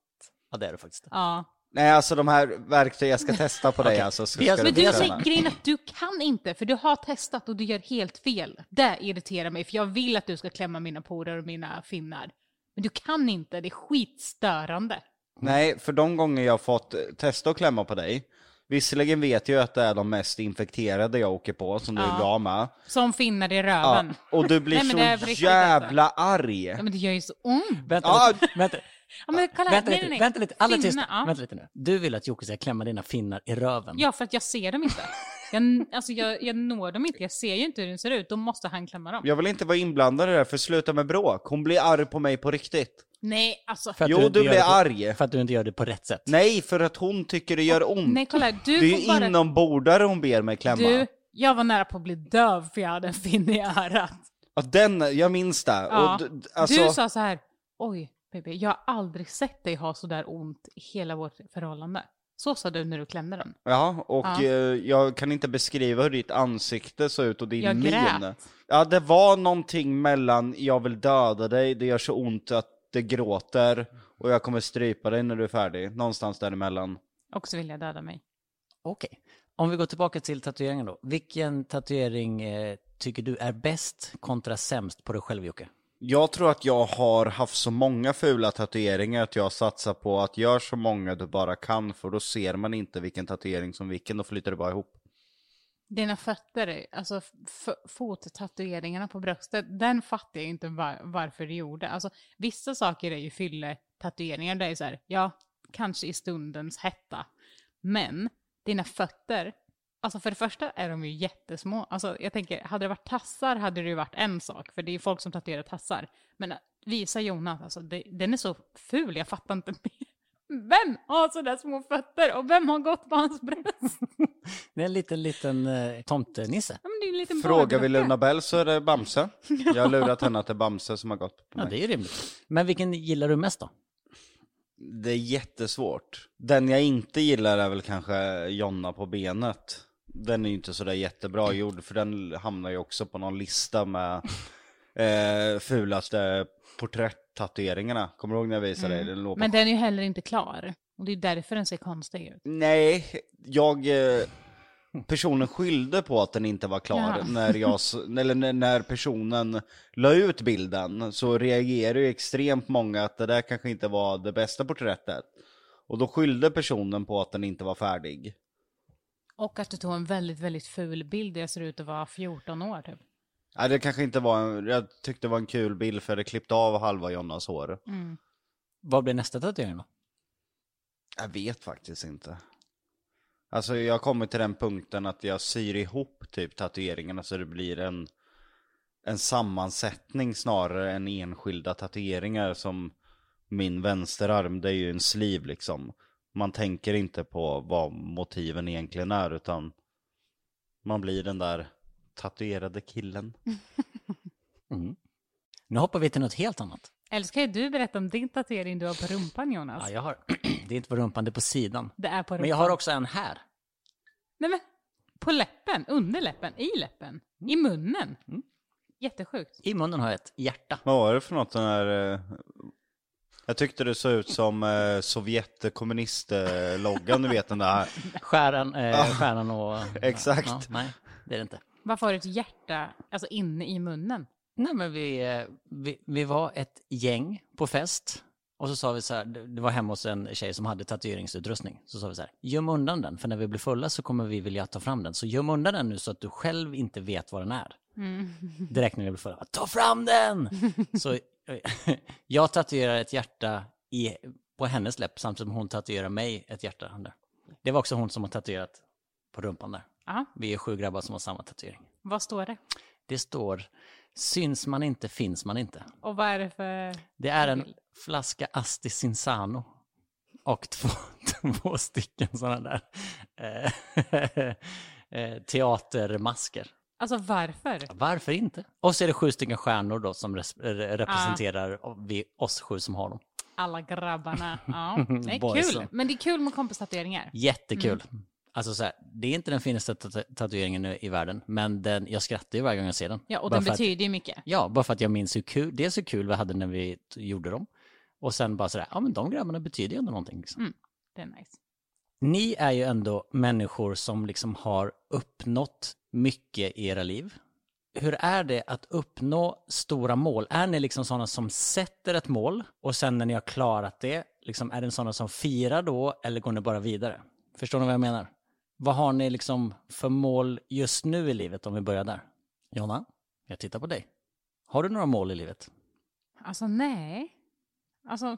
Ja, det är det faktiskt. Ja. Nej alltså de här verktyg jag ska testa på dig *laughs* alltså. Har- ska Men du du säger grejen att du kan inte, för du har testat och du gör helt fel. Det irriterar mig, för jag vill att du ska klämma mina porer och mina finnar. Men du kan inte, det är skitstörande. Nej, för de gånger jag har fått testa att klämma på dig, visserligen vet jag att det är de mest infekterade jag åker på, som du Ja. är bra med. Som finnar i Ja, röven. och du blir Nej, men det är på så riktigt, jävla arg. Ja, men det gör ju så ont. Vänta, Ja. vänta, vänta. Ja, men kolla, vänta, nej, lite, nej, nej. vänta lite, alla tyst. Finnar, ja. Vänta lite nu. Du vill att Jocke ska klämma dina finnar i röven. Ja, för att jag ser dem inte. Jag, alltså, jag, jag når dem inte, jag ser ju inte hur den ser ut. Då måste han klämma dem. Jag vill inte vara inblandad i det här, för sluta med bråk. Hon blir arg på mig på riktigt. Nej, alltså. För att Jo, inte du gör blir det på- arg. För att du inte gör det på rätt sätt. Nej, för att hon tycker det gör ont. Nej, kolla, du det är får ju bara... inombordare hon ber mig klämma. Du, jag var nära på att bli döv för jag hade en finne i örat. Ja, den, jag minns det. Ja. Och, d- alltså, Du sa så här, oj baby, jag har aldrig sett dig ha så där ont i hela vårt förhållande. Så sa du när du klämde den. Ja, och Ja. eh, jag kan inte beskriva hur ditt ansikte såg ut och din Jag min. grät. Ja, det var någonting mellan jag vill döda dig, det gör så ont att det gråter och jag kommer strypa dig när du är färdig. Någonstans däremellan. Och så vill jag döda mig. Okej. Om vi går tillbaka till tatueringen då. Vilken tatuering eh, tycker du är bäst kontra sämst på dig själv Jocke? Jag tror att jag har haft så många fula tatueringar att jag satsar på att gör så många du bara kan för då ser man inte vilken tatuering som vilken, då flyter det bara ihop. Dina fötter, alltså fottatueringarna på bröstet, den fattar jag inte var- varför du gjorde. Alltså vissa saker är ju fylletatueringar, det är så här, ja, kanske i stundens hetta. Men dina fötter, alltså för det första är de ju jättesmå. Alltså jag tänker, hade det varit tassar hade det ju varit en sak, för det är ju folk som tatuerar tassar. Men äh, visa Jonas, alltså det, den är så ful, jag fattar inte mer. Vem har sådär små fötter och vem har gått på hans bröst? *laughs* Det är en liten, liten eh, tomtenisse. Ja, men det är ju en liten Frågar vi badbrocka. Luna Bell så är det Bamse. Jag har lurat henne att det är Bamse som har gått på Ja, mig. det är rimligt. Men vilken gillar du mest då? Det är jättesvårt. Den jag inte gillar är väl kanske Jonna på benet. Den är ju inte sådär jättebra gjord, för den hamnar ju också på någon lista med eh, fulaste porträtt-tatueringarna. Kommer du ihåg när jag visade dig? Den låg på Men den är ju heller inte klar. Och det är därför den ser konstig ut. Nej, jag... eh, *laughs* Personen skyllde på att den inte var klar Jaha. när, jag, *laughs* eller när- när personen la ut bilden så reagerade ju extremt många att det där kanske inte var det bästa porträttet. Och då skyllde personen på att den inte var färdig. Och att du tog en väldigt, väldigt ful bild där jag ser ut att vara 14 år typ. Nej, det kanske inte var en, jag tyckte det var en kul bild för det klippte av halva Jonnas hår. Vad blir nästa tatuering då? Jag vet faktiskt inte. Alltså jag kommit till den punkten att jag syr ihop typ tatueringarna så det blir en, en sammansättning snarare än enskilda tatueringar som min vänsterarm, det är ju en sleeve liksom. Man tänker inte på vad motiven egentligen är utan man blir den där tatuerade killen. *laughs* Nu hoppar vi till något helt annat. Älskar ju du berätta om din tatuering du har på rumpan Jonas. Ja, jag har... *clears throat* det är inte på rumpan, det är på sidan. Det är på rumpan. Men jag har också en här. Nej men, på läppen, under läppen, i läppen, i munnen. Jättesjukt. I munnen har jag ett hjärta. Vad var det för något den här... eh, Jag tyckte det såg ut som eh, Sovjet kommunistloggan, du vet den där. *laughs* Stjärnan, eh, stjärnan och... *laughs* Exakt. Ja, nej, det är det inte. Varför har du ett hjärta, alltså inne i munnen? Nej, men vi, eh, vi, vi var ett gäng på fest. Och så sa vi så här, det var hemma hos en tjej som hade tatueringsutrustning. Så sa vi så här, göm undan den, för när vi blir fulla så kommer vi vilja ta fram den. Så göm undan den nu så att du själv inte vet vad den är. *laughs* Direkt när vi blir fulla, ta fram den! *laughs* så eh, *laughs* jag tatuerar ett hjärta i, på hennes läpp samtidigt som hon tatuerar mig ett hjärta. där. Det var också hon som har tatuerat på rumpan där. Ja, Vi är sju grabbar som har samma tatuering. vad står det? Det står, syns man inte finns man inte. Och vad är det för... Det är en flaska Asti Sinsano. Och två, *laughs* två stycken sådana där eh, *laughs* eh, teatermasker. Alltså varför? Varför inte? Och så är det sju stycken stjärnor då som res- re- representerar vi, oss sju som har dem. Alla grabbarna. Ja, *laughs* det är kul. Men det är kul med kompistatueringar. Jättekul. Alltså så här, det är inte den finaste tatu- tatueringen i världen, men den, jag skrattar ju varje gång jag ser den. Ja, och Bara den för att- betyder ju mycket. Ja, bara för att jag minns hur kul, dels hur kul vi hade när vi gjorde dem. Och sen bara sådär, ja men de grabbarna betyder ju ändå någonting. Liksom. Det är nice. Ni är ju ändå människor som liksom har uppnått mycket i era liv. Hur är det att uppnå stora mål? Är ni liksom sådana som sätter ett mål och sen när ni har klarat det, liksom, är det sådana som firar då eller går ni bara vidare? Förstår ni vad jag menar? Vad har ni liksom för mål just nu i livet om vi börjar där? Jonna, jag tittar på dig. Har du några mål i livet? Alltså nej. Alltså,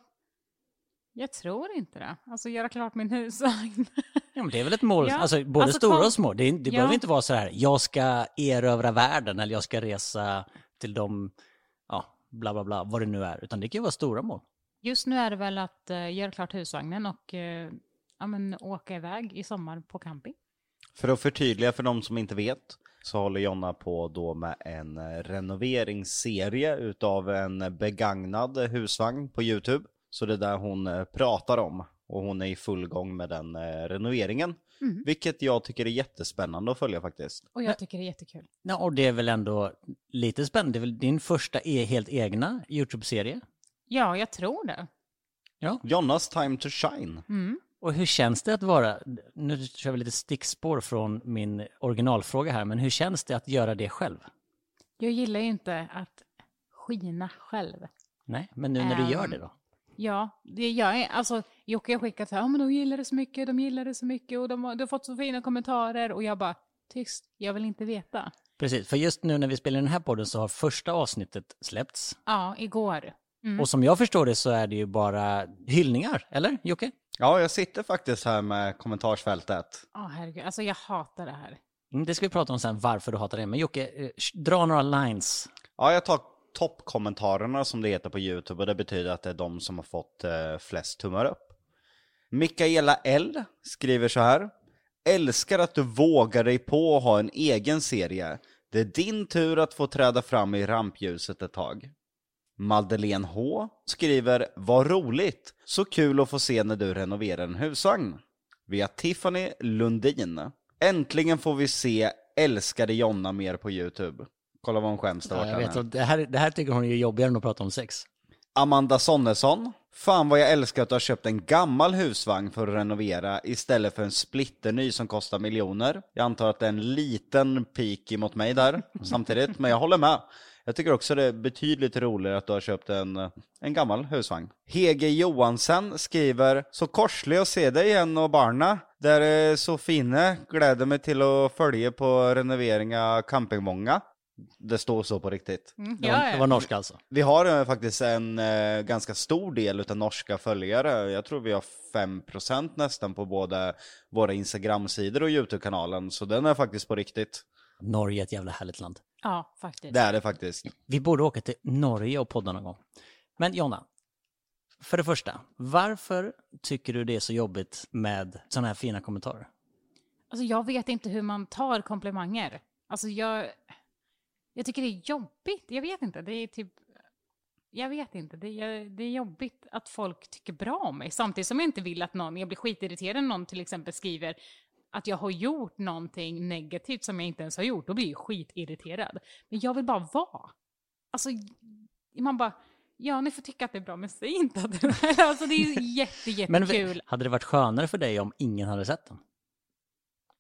Jag tror inte det. Alltså göra klart min husvagn. *laughs* Ja, men det är väl ett mål, Ja, alltså både alltså, stora kom- och små. Det, det Ja. behöver inte vara så här, jag ska erövra världen eller jag ska resa till de, ja, bla bla bla, vad det nu är. Utan det kan ju vara stora mål. Just nu är det väl att uh, göra klart husvagnen och uh, ja, men, åka iväg i sommar på camping. För att förtydliga för de som inte vet så håller Jonna på då med en renoveringsserie utav en begagnad husvagn på Youtube. Så det är där hon eh, pratar om och hon är i full gång med den eh, renoveringen. Mm. Vilket jag tycker är jättespännande att följa faktiskt. Och jag tycker det är jättekul. Ja, och det är väl ändå lite spännande. Det är väl din första e helt egna YouTube-serie? Ja, jag tror det. Ja. Jonnas time to shine. Mm. Och hur känns det att vara, nu kör vi lite stickspår från min originalfråga här, men hur känns det att göra det själv? Jag gillar ju inte att skina själv. Nej, men nu när du gör Ehm, det då? Ja, det gör jag. Alltså, Jocke har skickat så här, ja men de gillar det så mycket, de gillar det så mycket och de har, de har fått så fina kommentarer och jag bara, tyst, jag vill inte veta. Precis, för just nu när vi spelar den här podden så har första avsnittet släppts. Ja, igår. Mm. Och som jag förstår det så är det ju bara hyllningar, eller Jocke? Ja, jag sitter faktiskt här med kommentarsfältet. Ja, herregud, alltså jag hatar det här. Mm, Det ska vi prata om sen, varför du hatar det. Men Jocke, eh, sh- dra några lines. Ja, jag tar toppkommentarerna som det heter på YouTube och det betyder att det är de som har fått eh, flest tummar upp. Mikaela L skriver så här. Älskar att du vågar dig på att ha en egen serie. Det är din tur att få träda fram i rampljuset ett tag. Madeleine H skriver Vad roligt! Så kul att få se när du renoverar en husvagn. Via Tiffany Lundin. Äntligen får vi se älskade Jonna mer på YouTube. Kolla vad hon skäms där Ja, jag vet, det, här, det här tycker hon är jobbigare än att prata om sex. Amanda Sonnesson. Fan vad jag älskar att du har köpt en gammal husvagn för att renovera istället för en splitterny som kostar miljoner. Jag antar att det är en liten pik mot mig där samtidigt, men jag håller med. Jag tycker också det är betydligt roligare att du har köpt en, en gammal husvagn. Hege Johansen skriver Så korslig att se dig igen och barna. Där är så fina. Gläder mig till att följa på renovering av campingmånga. Det står så på riktigt. Mm. Det var, det var norska alltså. Vi har eh, faktiskt en eh, ganska stor del utav norska följare. Jag tror vi har 5% nästan på både våra Instagram-sidor och YouTube-kanalen. Så den är faktiskt på riktigt. Norge är ett jävla härligt land. Ja, faktiskt. Det är det faktiskt. Vi borde åka till Norge och podda någon gång. Men Jonna, för det första, varför tycker du det är så jobbigt med sådana här fina kommentarer? Alltså jag vet inte hur man tar komplimanger. Alltså jag, jag tycker det är jobbigt. Jag vet inte, det är typ... Jag vet inte, det är, det är jobbigt att folk tycker bra om mig. Samtidigt som jag inte vill att någon, jag blir skitirriterad när någon till exempel skriver att jag har gjort någonting negativt som jag inte ens har gjort. Då blir jag skitirriterad. Men jag vill bara vara. Alltså, man bara, ja ni får tycka att det är bra, men säg inte att det är *laughs* Alltså det är ju *laughs* jätte, Men jättekul. hade det varit skönare för dig om ingen hade sett den?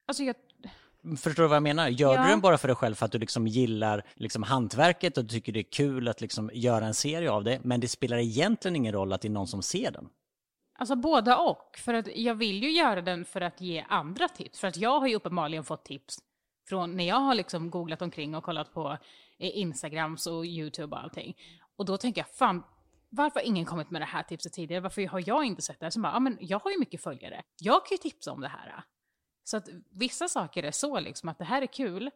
Alltså jag, Förstår du vad jag menar? Gör Ja. du den bara för dig själv för att du liksom gillar liksom hantverket och du tycker det är kul att liksom göra en serie av det, men det spelar egentligen ingen roll att det är någon som ser den? Alltså båda och. För att jag vill ju göra den för att ge andra tips. För att jag har ju uppenbarligen fått tips från när jag har liksom googlat omkring och kollat på eh, Instagrams och YouTube och allting. Och då tänker jag, fan, varför har ingen kommit med det här tipset tidigare? Varför har jag inte sett det? Så bara, ja men jag har ju mycket följare. Jag kan ju tipsa om det här. Så att vissa saker är så liksom att det här är kul.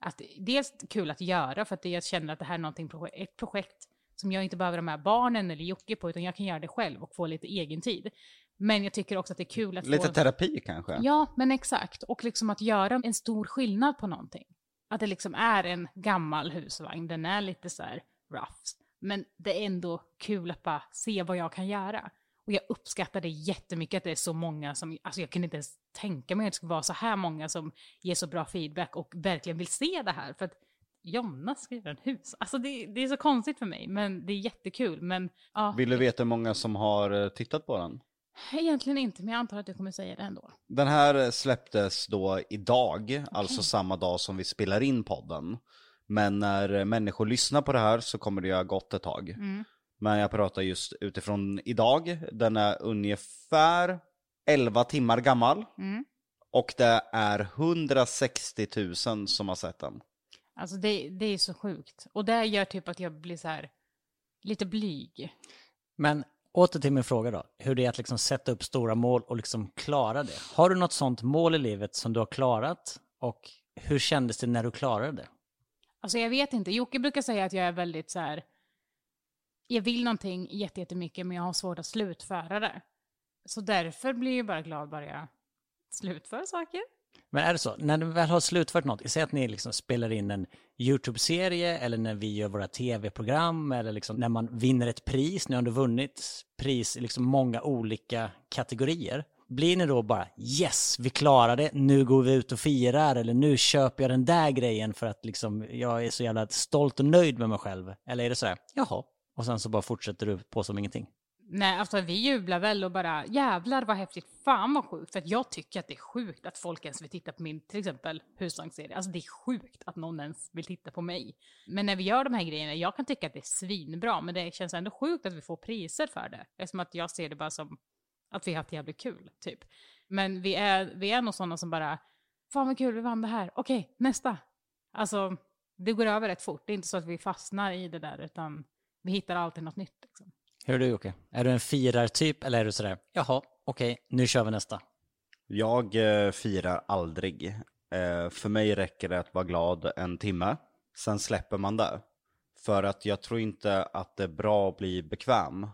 Att dels kul att göra för att jag känner att det här är någonting, ett projekt som jag inte behöver ha med barnen eller Jocke på utan jag kan göra det själv och få lite egen tid. Men jag tycker också att det är kul att Lite få... terapi kanske? Ja, men exakt. Och liksom att göra en stor skillnad på någonting. Att det liksom är en gammal husvagn, den är lite så här rough. Men det är ändå kul att bara se vad jag kan göra. Och jag uppskattar det jättemycket att det är så många som, alltså jag kunde inte ens tänka mig att det skulle vara så här många som ger så bra feedback och verkligen vill se det här. För att Jonna ska göra en hus. Alltså det, det är så konstigt för mig, men det är jättekul. Men ja, Vill du veta hur många som har eh, tittat på den? egentligen inte, men jag antar att du kommer säga det ändå. Den här släpptes då idag, alltså samma dag som vi spelar in podden. Men när människor lyssnar på det här så kommer det ju ha gått ett tag. Mm. Men jag pratar just utifrån idag. Den är ungefär 11 timmar gammal. Mm. Och det är 160 000 som har sett den. Alltså det, det är så sjukt. Och det gör typ att jag blir så här lite blyg. Men åter till min fråga då. Hur det är att liksom sätta upp stora mål och liksom klara det. Har du något sånt mål i livet som du har klarat? Och hur kändes det när du klarade det? Alltså jag vet inte. Jocke brukar säga att jag är väldigt så här. Jag vill någonting jätte- jättemycket men jag har svårt att slutföra det. Så därför blir jag bara glad bara jag slutför saker. Men är det så, när ni väl har slutfört något, säg att ni liksom spelar in en YouTube-serie eller när vi gör våra tv-program eller liksom när man vinner ett pris, nu har du vunnit pris i liksom många olika kategorier. Blir ni då bara yes, vi klarar det, nu går vi ut och firar eller nu köper jag den där grejen för att liksom jag är så jävla stolt och nöjd med mig själv? Eller är det så här, jaha, och sen så bara fortsätter du på som ingenting? Nej, alltså vi jublar väl och bara jävlar vad häftigt, fan vad sjukt. För att jag tycker att det är sjukt att folk ens vill titta på min, till exempel, husvagnsserie. Alltså det är sjukt att någon ens vill titta på mig. Men när vi gör de här grejerna, jag kan tycka att det är svinbra, men det känns ändå sjukt att vi får priser för det. Eftersom att jag ser det bara som att vi har haft jävligt kul, typ. Men vi är, vi är nog sådana som bara, fan vad kul, vi vann det här, okej, nästa. Alltså, det går över rätt fort. Det är inte så att vi fastnar i det där, utan vi hittar alltid något nytt. Liksom. Hur är du Jocke? Är du en firartyp eller är du sådär, jaha, okej, nu kör vi nästa? Jag eh, firar aldrig. Eh, för mig räcker det att vara glad en timme, sen släpper man det. För att jag tror inte att det är bra att bli bekväm.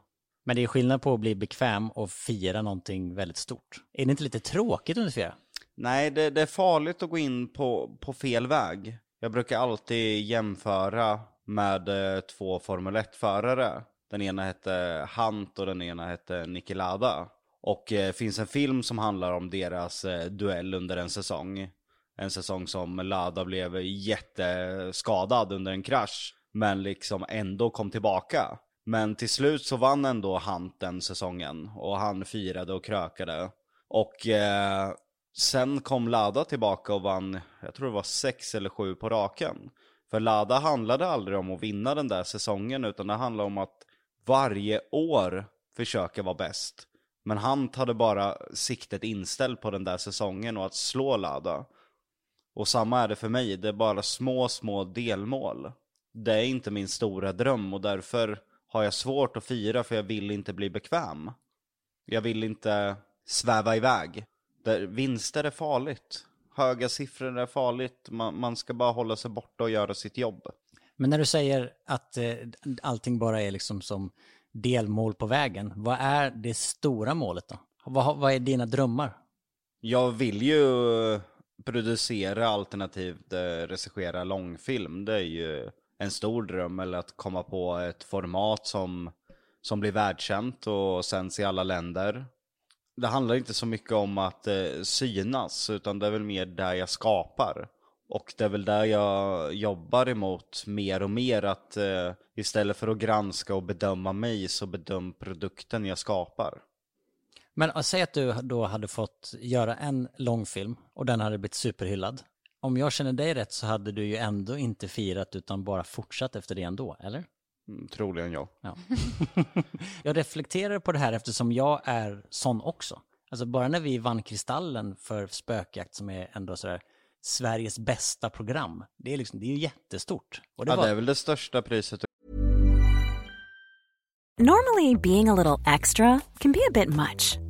Men det är skillnad på att bli bekväm och fira någonting väldigt stort. Är det inte lite tråkigt under fira? Nej, det, det är farligt att gå in på, på fel väg. Jag brukar alltid jämföra med eh, två Formel 1-förare. Den ena hette Hunt och den ena hette Nikilada. Och det finns en film som handlar om deras eh, duell under en säsong. En säsong som Lada blev jätteskadad under en krasch. Men liksom ändå kom tillbaka. Men till slut så vann ändå Hunt den säsongen. Och han firade och krökade. Och eh, sen kom Lada tillbaka och vann, jag tror det var sex eller sju på raken. För Lada handlade aldrig om att vinna den där säsongen utan det handlade om att varje år försöka vara bäst. Men han hade bara siktet inställt på den där säsongen och att slå Lada. Och samma är det för mig, det är bara små, små delmål. Det är inte min stora dröm och därför har jag svårt att fira för jag vill inte bli bekväm. Jag vill inte sväva iväg. Där vinster är farligt. Höga siffror är farligt. Man, man ska bara hålla sig borta och göra sitt jobb. Men när du säger att eh, allting bara är liksom som delmål på vägen, vad är det stora målet då? Vad, vad är dina drömmar? Jag vill ju producera alternativt eh, regissera långfilm. Det är ju en stor dröm. Eller att komma på ett format som, som blir världskänt och sänds i alla länder. Det handlar inte så mycket om att eh, synas, utan det är väl mer där jag skapar. Och det är väl där jag jobbar emot mer och mer att eh, istället för att granska och bedöma mig så bedöm produkten jag skapar. Men äh, säg att du då hade fått göra en långfilm och den hade blivit superhyllad. Om jag känner dig rätt så hade du ju ändå inte firat utan bara fortsatt efter det ändå, eller? Mm, troligen ja. Ja. *laughs* jag reflekterar på det här eftersom jag är sån också. Alltså bara när vi vann Kristallen för Spökjakt som är ändå sådär Sveriges bästa program. Det är, liksom, det är ju jättestort. Och det ja, var... det är väl det största priset. Normally, being a little extra can be a bit much.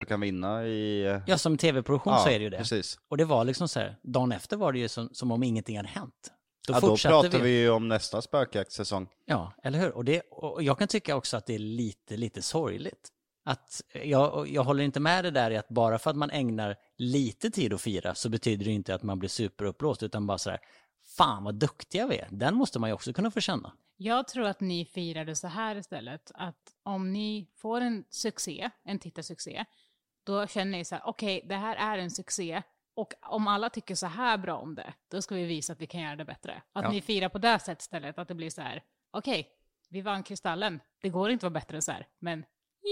Du kan vinna i... Ja, som tv-produktion så är det ju det. precis. Och det var liksom så här, dagen efter var det ju som, som om ingenting hade hänt. Då ja, då fortsatte pratar vi ju om nästa spökjaktsäsong. Ja, eller hur? Och, det, och jag kan tycka också att det är lite, lite sorgligt. Att jag, jag håller inte med det där i att bara för att man ägnar lite tid att fira så betyder det inte att man blir superuppblåst utan bara sådär, fan vad duktiga vi är. Den måste man ju också kunna få känna. Jag tror att ni firade så här istället, att om ni får en succé, en tittarsuccé, då känner ni så här, okej, okay, det här är en succé, och om alla tycker så här bra om det, då ska vi visa att vi kan göra det bättre. Att Ja. ni firar på det sättet istället, att det blir så här, okej, vi vann Kristallen, det går inte att vara bättre än så här, men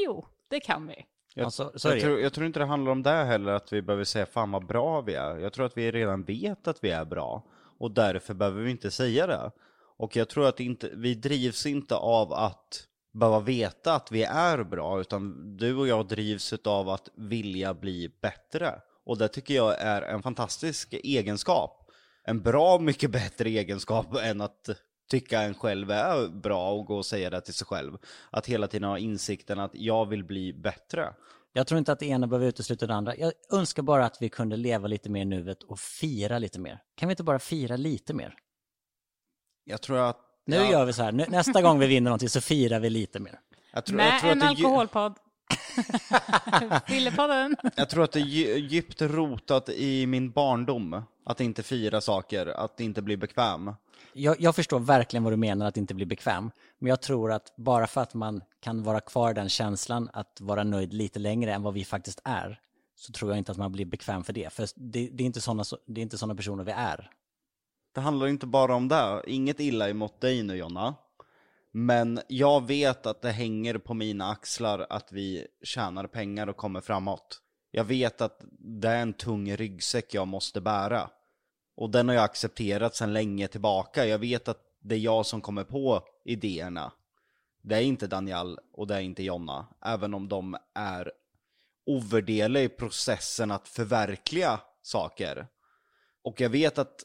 jo, Det kan vi. Jag, Ja, så- så är jag, tror, jag tror inte det handlar om det heller, att vi behöver säga fan vad bra vi är. Jag tror att vi redan vet att vi är bra. Och därför behöver vi inte säga det. Och jag tror att inte, vi drivs inte av att behöva veta att vi är bra, utan du och jag drivs av att vilja bli bättre. Och det tycker jag är en fantastisk egenskap. En bra mycket bättre egenskap än att tycka en själv är bra och gå och säga det till sig själv. Att hela tiden ha insikten att jag vill bli bättre. Jag tror inte att det ena behöver utesluta det andra. Jag önskar bara att vi kunde leva lite mer i nuet och fira lite mer. Kan vi inte bara fira lite mer? Jag tror att... Nu ja, gör vi så här, nu, nästa gång vi vinner någonting så firar vi lite mer. jag tror, jag Med tror en att det, är dju- alkoholpodd. *laughs* Fyllepodden. jag tror att det är dju- djupt rotat i min barndom. Att inte fira saker, att inte bli bekväm. Jag, jag förstår verkligen vad du menar att inte bli bekväm. Men jag tror att bara för att man kan vara kvar i den känslan att vara nöjd lite längre än vad vi faktiskt är, så tror jag inte att man blir bekväm för det. För det, det är inte sådana det är inte såna personer vi är. Det handlar inte bara om det. Inget illa emot dig nu Jonna. Men jag vet att det hänger på mina axlar att vi tjänar pengar och kommer framåt. Jag vet att det är en tung ryggsäck jag måste bära. Och den har jag accepterat sedan länge tillbaka. Jag vet att det är jag som kommer på idéerna. Det är inte Daniel och det är inte Jonna. Även om de är ovärderliga i processen att förverkliga saker. Och jag vet att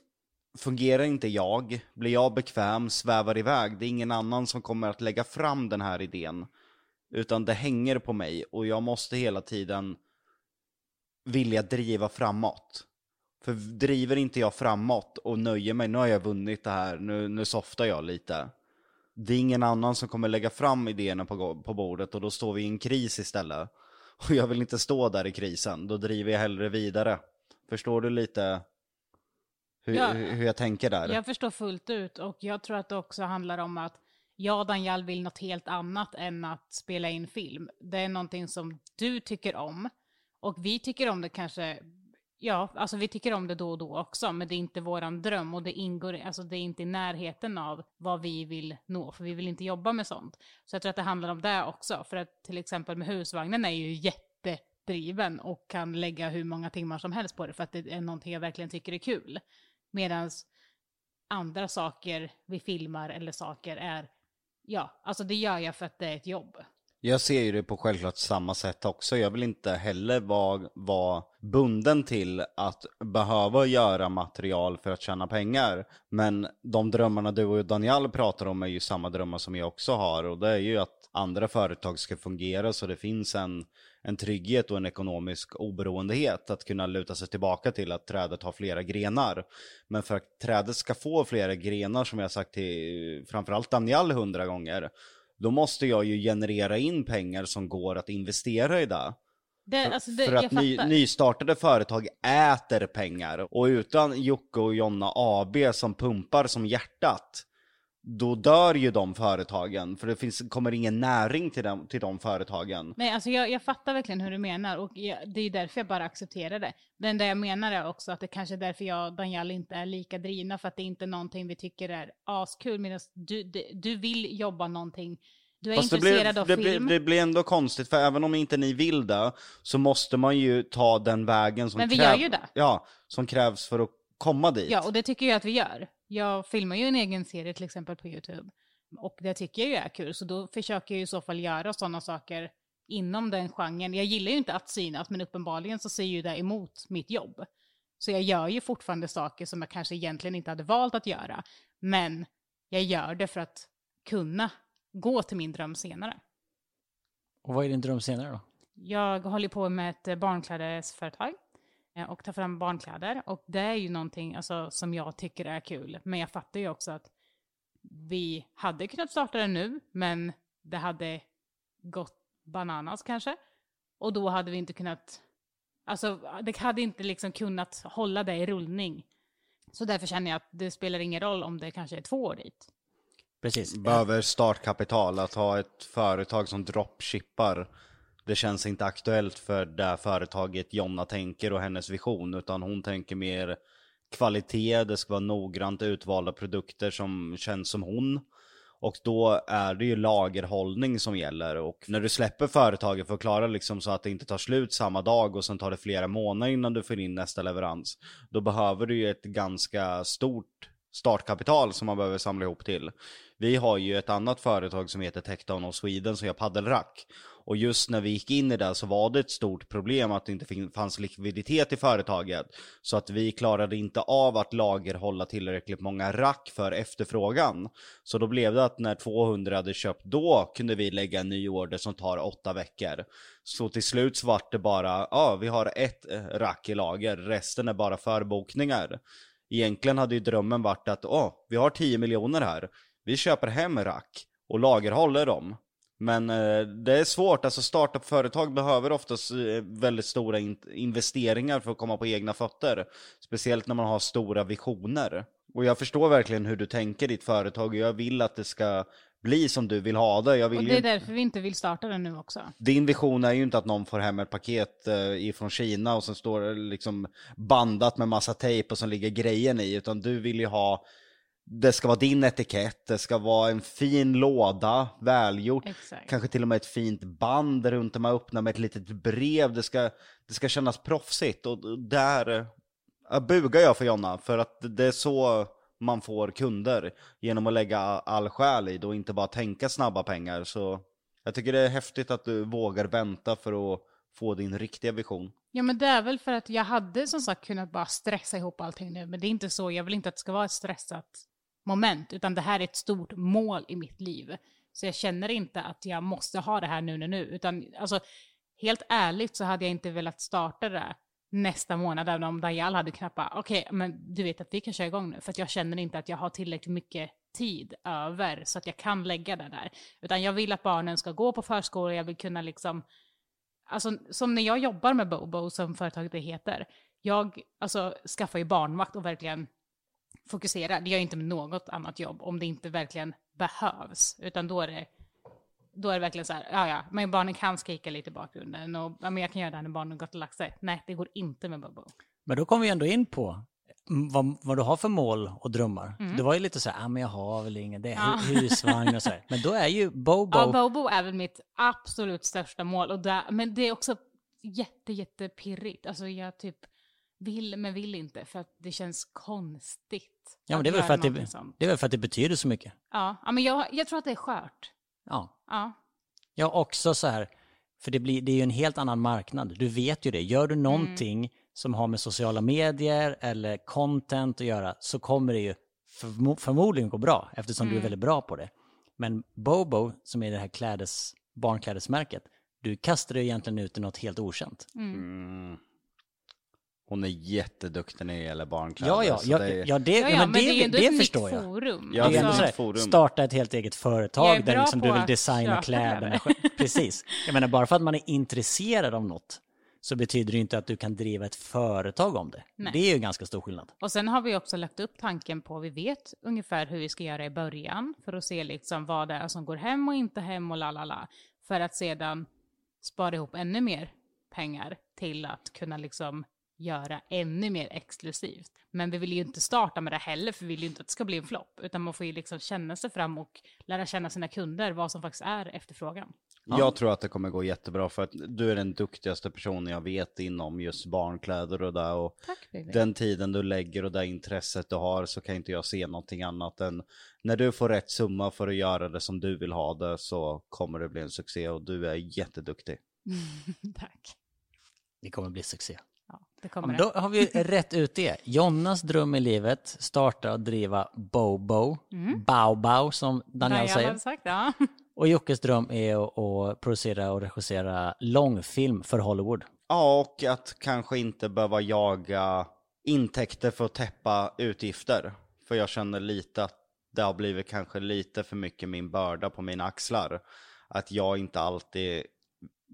fungerar inte jag, blir jag bekväm, svävar iväg, det är ingen annan som kommer att lägga fram den här idén. Utan det hänger på mig och jag måste hela tiden vilja driva framåt. För driver inte jag framåt och nöjer mig, nu har jag vunnit det här, nu, nu softar jag lite. Det är ingen annan som kommer lägga fram idéerna på, på bordet och då står vi i en kris istället. Och jag vill inte stå där i krisen, då driver jag hellre vidare. Förstår du lite hur, Ja. hur jag tänker där? Jag förstår fullt ut och jag tror att det också handlar om att jag och Daniel vill något helt annat än att spela in film. Det är någonting som du tycker om och vi tycker om det kanske, ja, alltså vi tycker om det då och då också, men det är inte våran dröm och det ingår, alltså det är inte i närheten av vad vi vill nå, för vi vill inte jobba med sånt. Så jag tror att det handlar om det också, för att till exempel med husvagnen är ju jättedriven och kan lägga hur många timmar som helst på det för att det är någonting jag verkligen tycker är kul. Medan andra saker vi filmar eller saker är, ja, alltså det gör jag för att det är ett jobb. Jag ser ju det på självklart samma sätt också. Jag vill inte heller vara, vara bunden till att behöva göra material för att tjäna pengar. Men de drömmarna du och Daniel pratar om är ju samma drömmar som jag också har. Och det är ju att andra företag ska fungera så det finns en, en trygghet och en ekonomisk oberoendehet. Att kunna luta sig tillbaka till att trädet har flera grenar. Men för att trädet ska få flera grenar, som jag sagt till framförallt Daniel hundra gånger, då måste jag ju generera in pengar som går att investera i det. Det, alltså det För att ny, nystartade företag äter pengar. Och utan Jocke och Jonna AB som pumpar som hjärtat, då dör ju de företagen. För det finns, kommer ingen näring till, dem, till de företagen. Nej, alltså jag, jag fattar verkligen hur du menar och jag, det är därför jag bara accepterar det. Det enda jag menar är också att det kanske är därför jag och Daniel inte är lika drivna för att det är inte någonting vi tycker är askul medan du, du, du vill jobba någonting, du är Fast det intresserad blir, av det, blir, film. det blir ändå konstigt, för även om inte ni vill det, så måste man ju ta den vägen som, Men vi kräv, gör ju det. Ja, som krävs för att komma dit. Ja, och det tycker jag att vi gör. Jag filmar ju en egen serie till exempel på YouTube. Och det tycker jag ju är kul, så då försöker jag ju i så fall göra sådana saker inom den genren. Jag gillar ju inte att synas, men uppenbarligen så ser ju det emot mitt jobb. Så jag gör ju fortfarande saker som jag kanske egentligen inte hade valt att göra. Men jag gör det för att kunna gå till min dröm senare. Och vad är din dröm senare då? Jag håller på med ett barnklädesföretag och tar fram barnkläder. Och det är ju någonting alltså, som jag tycker är kul. Men jag fattar ju också att vi hade kunnat starta det nu, men det hade gått bananas kanske. Och då hade vi inte kunnat, alltså det hade inte liksom kunnat hålla det i rullning. Så därför känner jag att det spelar ingen roll om det kanske är två år dit. Precis. Behöver startkapital, att ha ett företag som dropshippar. Det känns inte aktuellt för det företaget Jonna tänker och hennes vision, utan hon tänker mer kvalitet, det ska vara noggrant utvalda produkter som känns som hon. Och då är det ju lagerhållning som gäller och när du släpper företaget för att klara liksom så att det inte tar slut samma dag och sen tar det flera månader innan du får in nästa leverans. Då behöver du ju ett ganska stort startkapital som man behöver samla ihop till. Vi har ju ett annat företag som heter Techdown of Sweden som gör paddelrack. Och just när vi gick in i det så var det ett stort problem att det inte fanns likviditet i företaget. Så att vi klarade inte av att lagerhålla tillräckligt många rack för efterfrågan. Så då blev det att när 200 hade köpt då kunde vi lägga en ny order som tar åtta veckor. Så till slut så vart det bara, ja vi har ett eh, rack i lager, resten är bara förbokningar. Egentligen hade ju drömmen varit att, åh, vi har 10 miljoner här. Vi köper hem rack och lagerhåller dem. Men eh, det är svårt, alltså startup-företag behöver oftast eh, väldigt stora in investeringar för att komma på egna fötter. Speciellt när man har stora visioner. Och jag förstår verkligen hur du tänker ditt företag och jag vill att det ska bli som du vill ha det. Jag vill Och det är därför vi inte vill starta den nu också. Din vision är ju inte att någon får hem ett paket eh, ifrån Kina och sen står det liksom bandat med massa tejp och sen ligger grejen i, utan du vill ju ha det ska vara din etikett, det ska vara en fin låda, välgjort, Exakt. kanske till och med ett fint band runt där man öppnar med ett litet brev, det ska, det ska kännas proffsigt och där äh, bugar jag för Jonna, för att det är så man får kunder, genom att lägga all själ i det och inte bara tänka snabba pengar. Så jag tycker det är häftigt att du vågar vänta för att få din riktiga vision. Ja men det är väl för att jag hade som sagt kunnat bara stressa ihop allting nu, men det är inte så, jag vill inte att det ska vara ett stressat moment, utan det här är ett stort mål i mitt liv. Så jag känner inte att jag måste ha det här nu, nu, nu, utan alltså helt ärligt så hade jag inte velat starta det nästa månad, även om Dajal hade knappt okej, men du vet att vi kan köra igång nu, för att jag känner inte att jag har tillräckligt mycket tid över så att jag kan lägga det där. Utan jag vill att barnen ska gå på förskola, jag vill kunna liksom Alltså som när jag jobbar med Bobo, som företaget det heter, jag alltså, skaffar ju barnvakt och verkligen fokuserar. Det gör jag inte med något annat jobb om det inte verkligen behövs. Utan då är det, då är det verkligen så här, ja ja, men barnen kan skrika lite i bakgrunden och ja, men jag kan göra det här när barnen gått och lagt sig. Nej, det går inte med Bobo. Men då kommer vi ändå in på mm, vad, vad du har för mål och drömmar. Mm. Det var ju lite så här, ah, men jag har väl inget, det är Ja. hu- husvagn och så här. *laughs* Men då är ju Bobo, Ja, Bobo är väl mitt absolut största mål. Och där, men det är också jätte, jättepirrigt. Alltså jag typ vill men vill inte för att det känns konstigt. ja, men det är, väl för att det, det är väl för att det betyder så mycket. Ja, ja men jag, jag tror att det är skört. Ja. Ja. Ja, också så här, för det, blir, det är ju en helt annan marknad. Du vet ju det. Gör du någonting som har med sociala medier eller content att göra så kommer det ju förmo- förmodligen gå bra eftersom du är väldigt bra på det. Men Bobo, som är det här klädes, barnklädesmärket, du kastar det egentligen ut i något helt okänt. Mm. Hon är jätteduktig när det gäller barnkläder. Ja, ja, ja, det är- ja, det, Ja, ja, men men det det, ändå det, förstår jag. forum. Ja, det är är ett ändå nytt forum. starta ett helt eget företag är där liksom du vill designa kläderna. *laughs* Precis. Jag menar, bara för att man är intresserad av något så betyder det inte att du kan driva ett företag om det. Nej. Det är ju ganska stor skillnad. Och sen har vi också lagt upp tanken på, vi vet ungefär hur vi ska göra i början för att se liksom vad det är som går hem och inte hem och la la la. För att sedan spara ihop ännu mer pengar till att kunna liksom göra ännu mer exklusivt. Men vi vill ju inte starta med det heller, för vi vill ju inte att det ska bli en flopp, utan man får ju liksom känna sig fram och lära känna sina kunder, vad som faktiskt är efterfrågan. Jag tror att det kommer gå jättebra för att du är den duktigaste personen jag vet inom just barnkläder och det och Tack den tiden du lägger och det intresset du har så kan inte jag se någonting annat än när du får rätt summa för att göra det som du vill ha det så kommer det bli en succé och du är jätteduktig. *laughs* Tack. Det kommer bli succé. Ja, det Ja, kommer det. då har vi *laughs* rätt ut det. Jonnas dröm i livet, starta och driva Bobo, Bao Bao som Daniel Daniel säger. hade sagt, ja. *laughs* Och Jockes dröm är att, att producera och regissera långfilm för Hollywood. Ja, och att kanske inte behöva jaga intäkter för att täppa utgifter. För jag känner lite att det har blivit kanske lite för mycket min börda på mina axlar. Att jag inte alltid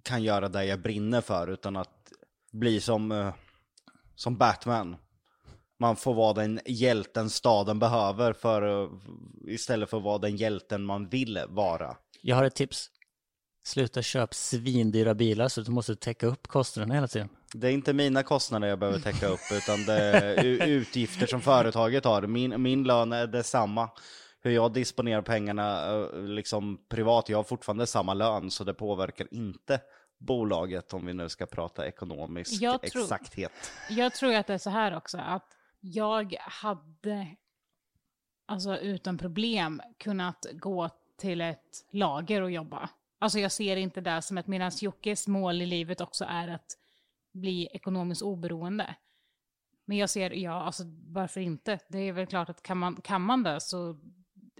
kan göra det jag brinner för utan att bli som, eh, som Batman. Man får vara den hjälten staden behöver för, eh, istället för att vara den hjälten man vill vara. Jag har ett tips. Sluta köpa svindyra bilar så du måste täcka upp kostnaderna hela tiden. Det är inte mina kostnader jag behöver täcka upp utan det är utgifter som företaget har. Min, min lön är detsamma. hur jag disponerar pengarna eh, liksom privat. Jag har fortfarande samma lön så det påverkar inte bolaget om vi nu ska prata ekonomisk Jag tror- exakthet. Jag tror att det är så här också, att jag hade alltså utan problem kunnat gå till ett lager och jobba. Alltså jag ser inte det som ett, medan Jockes mål i livet också är att bli ekonomiskt oberoende. Men jag ser, ja, alltså varför inte? Det är väl klart att kan man, kan man det så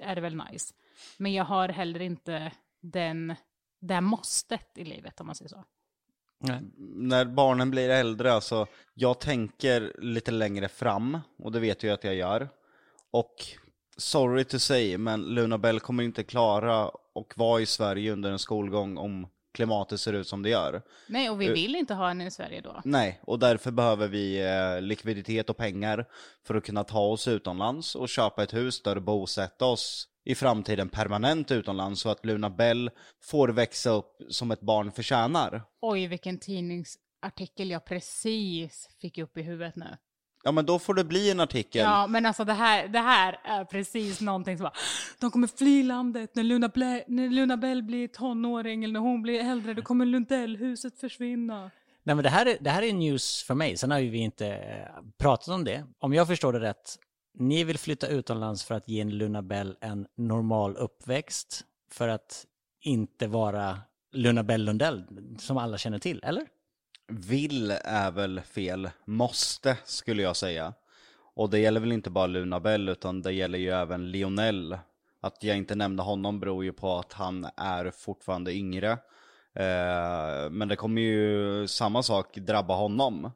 är det väl nice. Men jag har heller inte den, det måstet i livet om man säger så. Nej. när barnen blir äldre, alltså, jag tänker lite längre fram, och det vet jag att jag gör. Och sorry to say, men Luna Bell kommer inte klara och vara i Sverige under en skolgång om klimatet ser ut som det gör. Nej, och vi vill inte ha henne i Sverige då. Nej, och därför behöver vi eh, likviditet och pengar för att kunna ta oss utomlands och köpa ett hus där och bosätta oss i framtiden permanent utomlands så att Luna Bell får växa upp som ett barn förtjänar. Oj, vilken tidningsartikel jag precis fick upp i huvudet nu. Ja men då får det bli en artikel. Ja, men alltså det här, det här är precis någonting som bara, de kommer fly landet när Luna, Ble- när Luna Bell blir tonåring eller när hon blir äldre, då kommer Lundellhuset försvinna. Nej men det här, är, det här är news för mig, sen har ju vi inte eh, pratat om det. Om jag förstår det rätt, ni vill flytta utomlands för att ge Luna Bell en normal uppväxt, för att inte vara Luna Bell Lundell, som alla känner till, eller? Vill är väl fel, måste skulle jag säga. Och det gäller väl inte bara Luna Bell utan det gäller ju även Lionel. Att jag inte nämnde honom beror ju på att han är fortfarande yngre. Eh, men det kommer ju samma sak drabba honom.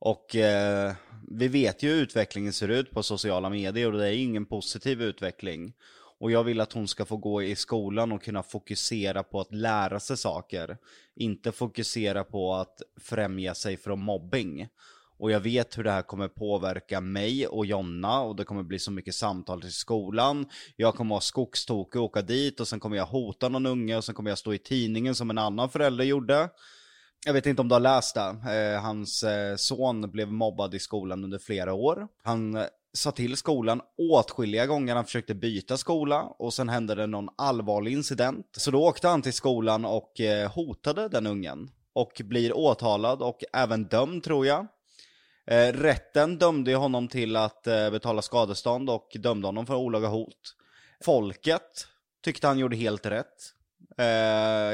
Och eh, vi vet ju hur utvecklingen ser ut på sociala medier och det är ingen positiv utveckling. Och jag vill att hon ska få gå i skolan och kunna fokusera på att lära sig saker. Inte fokusera på att främja sig från mobbing. Och jag vet hur det här kommer påverka mig och Jonna och det kommer bli så mycket samtal till skolan. Jag kommer vara skogstokig och åka dit och sen kommer jag hota någon unge och sen kommer jag stå i tidningen som en annan förälder gjorde. Jag vet inte om du har läst det. Eh, hans eh, son blev mobbad i skolan under flera år. Han eh, sa till skolan åtskilliga gånger han försökte byta skola och sen hände det någon allvarlig incident. Så då åkte han till skolan och hotade den ungen. Och blir åtalad och även dömd tror jag. Rätten dömde honom till att betala skadestånd och dömde honom för olaga hot. Folket tyckte han gjorde helt rätt.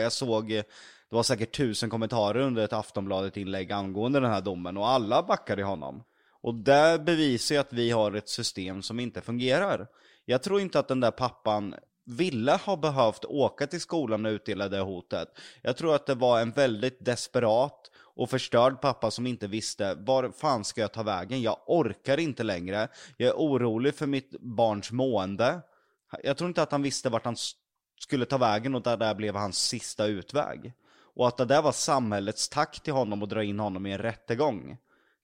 Jag såg, det var säkert tusen kommentarer under ett Aftonbladet-inlägg angående den här domen och alla backade honom. Och det bevisar ju att vi har ett system som inte fungerar. Jag tror inte att den där pappan ville ha behövt åka till skolan och utdela det hotet. Jag tror att det var en väldigt desperat och förstörd pappa som inte visste var fan ska jag ta vägen? Jag orkar inte längre. Jag är orolig för mitt barns mående. Jag tror inte att han visste vart han skulle ta vägen och där blev hans sista utväg. Och att det där var samhällets tack till honom och dra in honom i en rättegång.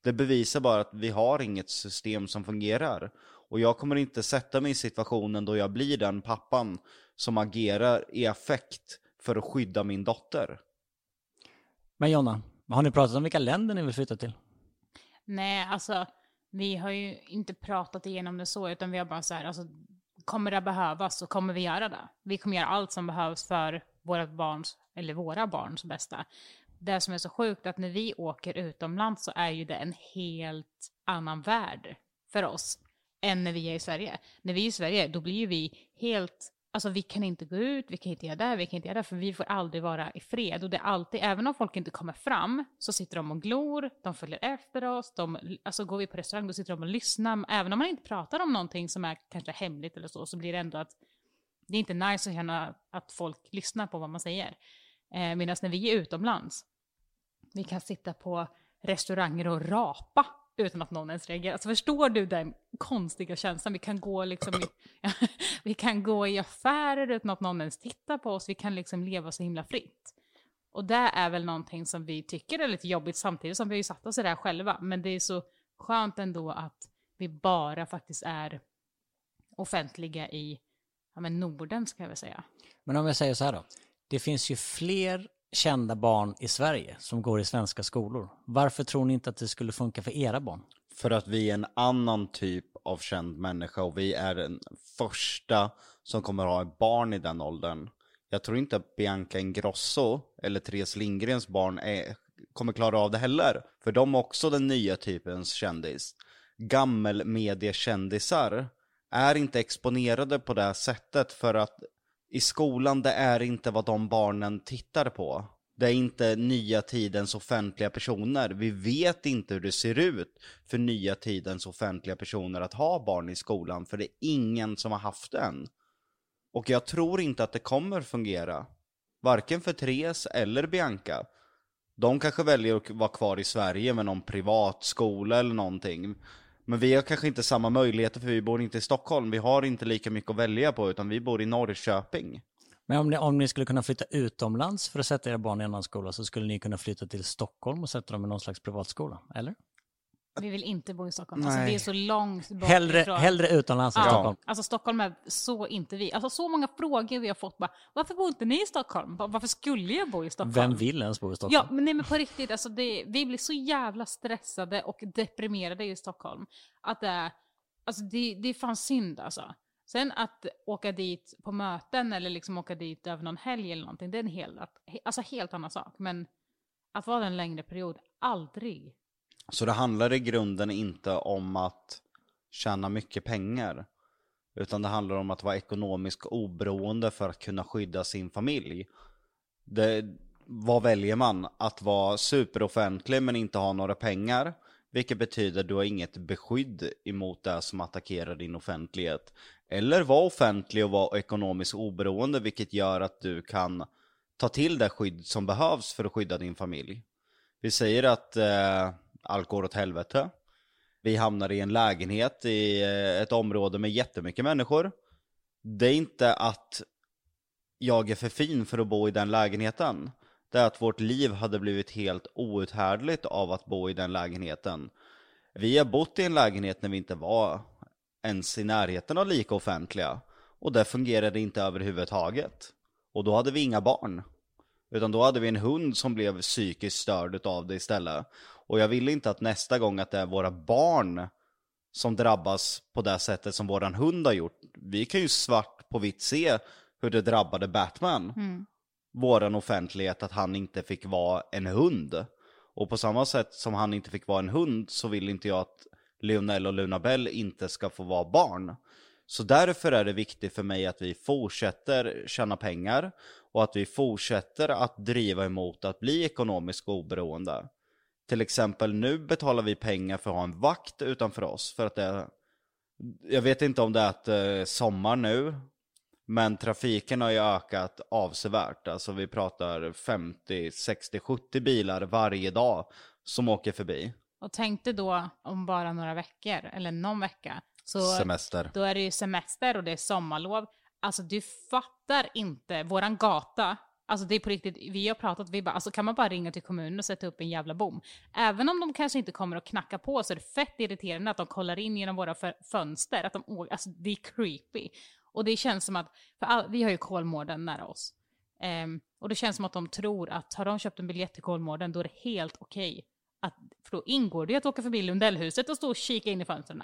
Det bevisar bara att vi har inget system som fungerar. Och jag kommer inte sätta mig i situationen då jag blir den pappan som agerar i affekt för att skydda min dotter. Men Jonna, har ni pratat om vilka länder ni vill flytta till? Nej, alltså vi har ju inte pratat igenom det så, utan vi har bara så här, alltså kommer det behövas så kommer vi göra det. Vi kommer göra allt som behövs för våra barns, eller våra barns bästa. Det som är så sjukt är att när vi åker utomlands så är ju det en helt annan värld för oss än när vi är i Sverige. När vi är i Sverige, då blir ju vi helt Alltså vi kan inte gå ut, vi kan inte göra det, vi kan inte göra det, för vi får aldrig vara i fred. Och det är alltid, även om folk inte kommer fram, så sitter de och glor, de följer efter oss, de, alltså går vi på restaurang, då sitter de och lyssnar. Även om man inte pratar om någonting som är kanske hemligt eller så, så blir det ändå att det är inte nice att känna att folk lyssnar på vad man säger. Eh, Medan när vi är utomlands, vi kan sitta på restauranger och rapa utan att någon ens reagerar. Alltså förstår du den konstiga känslan? Vi kan gå liksom i, *laughs* vi kan gå i affärer utan att någon ens tittar på oss. Vi kan liksom leva så himla fritt. Och det är väl någonting som vi tycker är lite jobbigt samtidigt som vi har ju satt oss i det här själva. Men det är så skönt ändå att vi bara faktiskt är offentliga i ja, men Norden ska jag väl säga. Men om jag säger så här då. Det finns ju fler kända barn i Sverige som går i svenska skolor. Varför tror ni inte att det skulle funka för era barn? För att vi är en annan typ av känd människa och vi är den första som kommer ha ett barn i den åldern. Jag tror inte att Bianca Ingrosso eller Therese Lindgrens barn är, kommer klara av det heller. För de är också den nya typens kändis. Gammelmediekändisar är inte exponerade på det sättet för att i skolan det är inte vad de barnen tittar på. Det är inte nya tidens offentliga personer. Vi vet inte hur det ser ut för nya tidens offentliga personer att ha barn i skolan, för det är ingen som har haft det än. Och jag tror inte att det kommer fungera. Varken för Therese eller Bianca. De kanske väljer att vara kvar i Sverige med någon privatskola eller någonting. Men vi har kanske inte samma möjligheter för vi bor inte i Stockholm. Vi har inte lika mycket att välja på utan vi bor i Norrköping. Men om ni, om ni skulle kunna flytta utomlands för att sätta era barn i en annan skola så skulle ni kunna flytta till Stockholm och sätta dem i någon slags privatskola, eller? Vi vill inte bo i Stockholm. Alltså, det är så långt bort Hellre, ifrån. hellre utomlands än Ja, Stockholm. alltså Stockholm är så inte vi. Alltså så många frågor vi har fått bara, varför bor inte ni i Stockholm? Varför skulle jag bo i Stockholm? Vem vill ens bo i Stockholm? Ja, men nej men på riktigt, alltså det, vi blir så jävla stressade och deprimerade i Stockholm. Att det är, alltså det, det är fan synd alltså. Sen att åka dit på möten eller liksom åka dit över någon helg eller någonting, det är en helt, alltså helt annan sak. Men att vara där en längre period, aldrig. Så det handlar i grunden inte om att tjäna mycket pengar. Utan det handlar om att vara ekonomiskt oberoende för att kunna skydda sin familj. Det, vad väljer man? Att vara superoffentlig men inte ha några pengar? Vilket betyder att du har inget beskydd emot det som attackerar din offentlighet. Eller vara offentlig och vara ekonomiskt oberoende vilket gör att du kan ta till det skydd som behövs för att skydda din familj. Vi säger att eh, allt går åt helvete. Vi hamnar i en lägenhet i eh, ett område med jättemycket människor. Det är inte att jag är för fin för att bo i den lägenheten. Det är att vårt liv hade blivit helt outhärdligt av att bo i den lägenheten. Vi har bott i en lägenhet när vi inte var ens i närheten av lika offentliga. Och det fungerade inte överhuvudtaget. Och då hade vi inga barn. Utan då hade vi en hund som blev psykiskt störd av det istället. Och jag vill inte att nästa gång att det är våra barn som drabbas på det sättet som våran hund har gjort. Vi kan ju svart på vitt se hur det drabbade Batman. Våran offentlighet att han inte fick vara en hund. Och på samma sätt som han inte fick vara en hund så vill inte jag att Lionel och Luna Bell inte ska få vara barn. Så därför är det viktigt för mig att vi fortsätter tjäna pengar och att vi fortsätter att driva emot att bli ekonomiskt oberoende. Till exempel nu betalar vi pengar för att ha en vakt utanför oss för att det jag vet inte om det är att eh, sommar nu men trafiken har ju ökat avsevärt. Alltså vi pratar 50, 60, 70 bilar varje dag som åker förbi. Och tänk dig då om bara några veckor, eller någon vecka, så Semester. då är det ju semester och det är sommarlov. Alltså du fattar inte, våran gata, alltså det är på riktigt, vi har pratat, vi bara, alltså kan man bara ringa till kommunen och sätta upp en jävla bom? Även om de kanske inte kommer att knacka på så är det fett irriterande att de kollar in genom våra fönster, att de, alltså det är creepy. Och det känns som att, för all, vi har ju Kolmården nära oss. Um, och det känns som att de tror att har de köpt en biljett till Kolmården då är det helt okej. Att, för då ingår det ju att åka förbi Lundellhuset och stå och kika in i fönstren.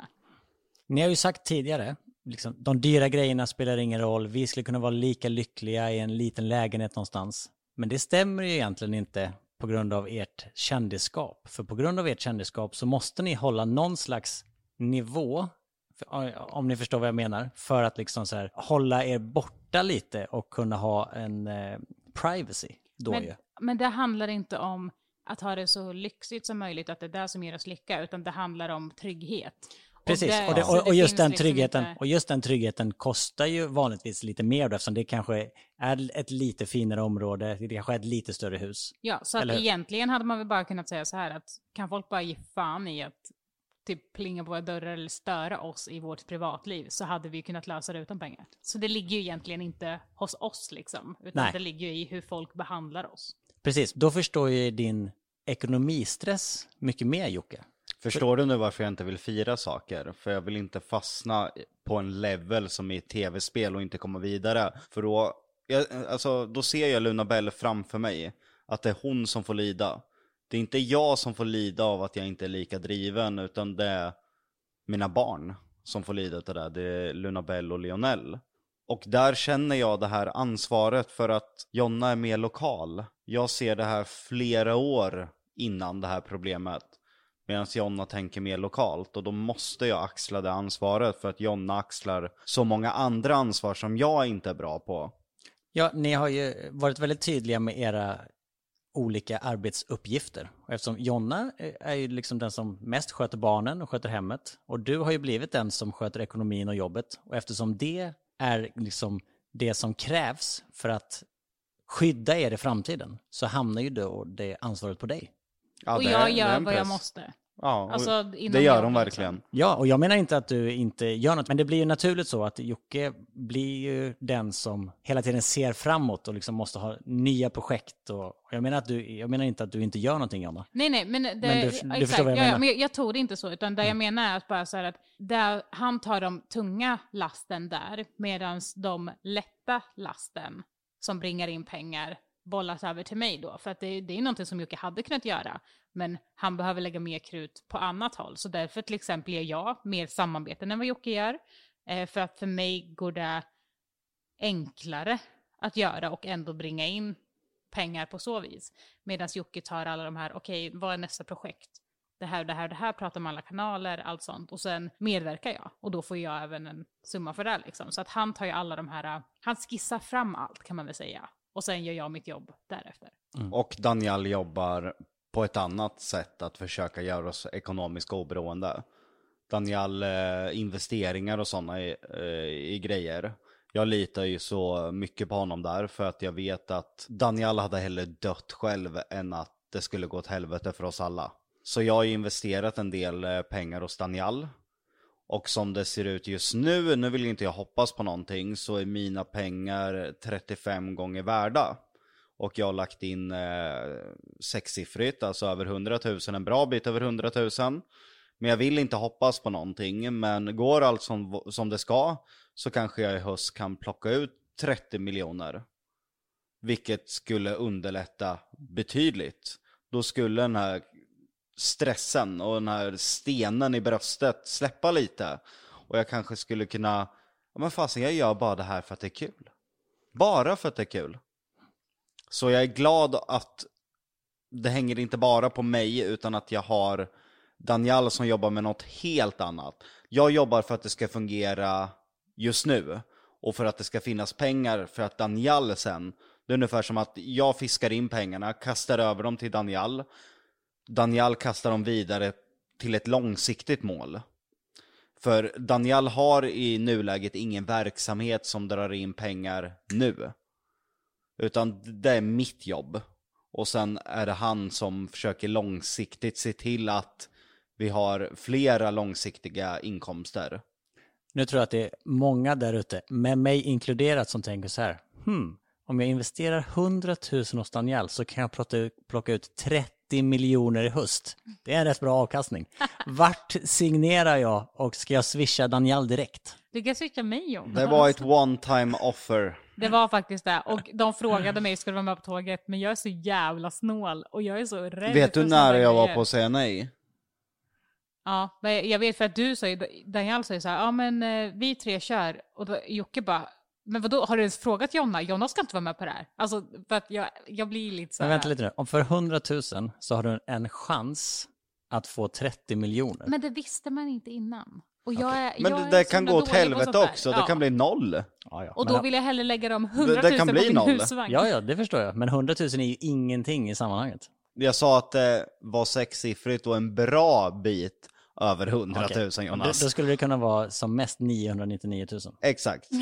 Ni har ju sagt tidigare, liksom, de dyra grejerna spelar ingen roll, vi skulle kunna vara lika lyckliga i en liten lägenhet någonstans. Men det stämmer ju egentligen inte på grund av ert kändisskap. För på grund av ert kändisskap så måste ni hålla någon slags nivå, om ni förstår vad jag menar, för att liksom så här, hålla er borta lite och kunna ha en eh, privacy då Men, ju. men det handlar inte om att ha det så lyxigt som möjligt, att det är det som ger oss lycka, utan det handlar om trygghet. Precis, och, det, och, och just den liksom tryggheten, och just den tryggheten kostar ju vanligtvis lite mer då, eftersom det kanske är ett lite finare område, det kanske är ett lite större hus. Ja, så att egentligen hade man väl bara kunnat säga så här att kan folk bara ge fan i att typ plinga på våra dörrar eller störa oss i vårt privatliv så hade vi kunnat lösa det utan pengar. Så det ligger ju egentligen inte hos oss liksom, utan Nej. det ligger ju i hur folk behandlar oss. Precis, då förstår ju din ekonomistress mycket mer Jocke. Förstår du nu varför jag inte vill fira saker? För jag vill inte fastna på en level som i ett tv-spel och inte komma vidare. För då, jag, alltså, då ser jag Luna Bell framför mig. Att det är hon som får lida. Det är inte jag som får lida av att jag inte är lika driven, utan det är mina barn. som får lida av det där, det är Luna Bell och Lionel. Och där känner jag det här ansvaret för att Jonna är mer lokal. Jag ser det här flera år innan det här problemet. Medan Jonna tänker mer lokalt och då måste jag axla det ansvaret för att Jonna axlar så många andra ansvar som jag inte är bra på. Ja, ni har ju varit väldigt tydliga med era olika arbetsuppgifter. Och eftersom Jonna är ju liksom den som mest sköter barnen och sköter hemmet och du har ju blivit den som sköter ekonomin och jobbet och eftersom det är liksom det som krävs för att skydda er i framtiden så hamnar ju då det ansvaret på dig. Ja, och jag gör vad jag måste. Ja, Alltså, det gör de liksom. verkligen. Ja, och jag menar inte att du inte gör något, men det blir ju naturligt så att Jocke blir ju den som hela tiden ser framåt och liksom måste ha nya projekt. Och och jag menar, att du, jag menar inte att du inte gör någonting, Jonna. Nej, nej, men, det, Men du- du exakt, förstår vad jag ja, ja, menar. Mm. men jag, jag tror det inte så, utan det jag menar är att bara så här att där han tar de tunga lasten där, medan de lätta lasten som bringar in pengar bollas över till mig då. För att det, det är någonting som Jocke hade kunnat göra, men han behöver lägga mer krut på annat håll. Så därför till exempel gör jag mer samarbeten än vad Jocke gör. Eh, för att för mig går det enklare att göra och ändå bringa in pengar på så vis. Medan Jocke tar alla de här, okej, vad är nästa projekt? Det här, det här, det här, pratar med alla kanaler, allt sånt. Och sen medverkar jag. Och då får jag även en summa för det liksom. Så att han tar ju alla de här, eh, han skissar fram allt kan man väl säga. Och sen gör jag mitt jobb därefter. Och Daniel jobbar på ett annat sätt att försöka göra oss ekonomiskt oberoende. Daniel eh, investeringar och sådana i, eh, i grejer. Jag litar ju så mycket på honom där för att jag vet att Daniel hade hellre dött själv än att det skulle gå åt helvete för oss alla. Så jag har ju investerat en del eh, pengar hos Daniel. Och som det ser ut just nu, nu vill inte jag hoppas på någonting, så är mina pengar 35 gånger värda. Och jag har lagt in eh, sexsiffrigt, alltså över 100 000, en bra bit över 100 000. Men jag vill inte hoppas på någonting, men går allt som, som det ska så kanske jag i höst kan plocka ut 30 miljoner. Vilket skulle underlätta betydligt. Då skulle den här stressen och den här stenen i bröstet släppa lite. Och jag kanske skulle kunna, ja men fasen jag gör bara det här för att det är kul. Bara för att det är kul. Så jag är glad att det hänger inte bara på mig utan att jag har Daniel som jobbar med något helt annat. Jag jobbar för att det ska fungera just nu och för att det ska finnas pengar för att Daniel sen, det är ungefär som att jag fiskar in pengarna, kastar över dem till Daniel. Daniel kastar dem vidare till ett långsiktigt mål. För Daniel har i nuläget ingen verksamhet som drar in pengar nu. Utan det är mitt jobb. Och sen är det han som försöker långsiktigt se till att vi har flera långsiktiga inkomster. Nu tror jag att det är många där ute, med mig inkluderat, som tänker så här. Hmm, om jag investerar 100 000 hos Daniel så kan jag plocka ut, plocka ut 30 miljoner i höst. Det är en rätt bra avkastning. *laughs* Vart signerar jag och ska jag swisha Daniel direkt? Du kan switcha mig om. Det var ett one time offer. Det var faktiskt det. Och de frågade mig, ska du vara med på tåget? Men jag är så jävla snål och jag är så rädd Vet du när jag var på att säga nej? Ja, men jag vet för att du säger, Daniel säger så här, ja men eh, vi tre kör. Och då, Jocke bara, men vadå, har du ens frågat Jonna? Jonna ska inte vara med på det här. Alltså, för att jag, jag blir lite så Men här. vänta lite nu, om för 100 000 så har du en chans att få 30 miljoner. Men det visste man inte innan. Och jag är, Men jag det, är det kan gå åt helvete också, det Ja. kan bli noll. Ja, ja. Och Men- då vill jag hellre lägga de 100 000 Det kan på bli min noll. husvagn. Ja, ja, det förstår jag. Men 100 000 är ju ingenting i sammanhanget. Jag sa att det var sexsiffrigt och en bra bit över 100 000 Okej. Då, Jonas. då skulle det kunna vara som mest 999 000. Exakt. *laughs*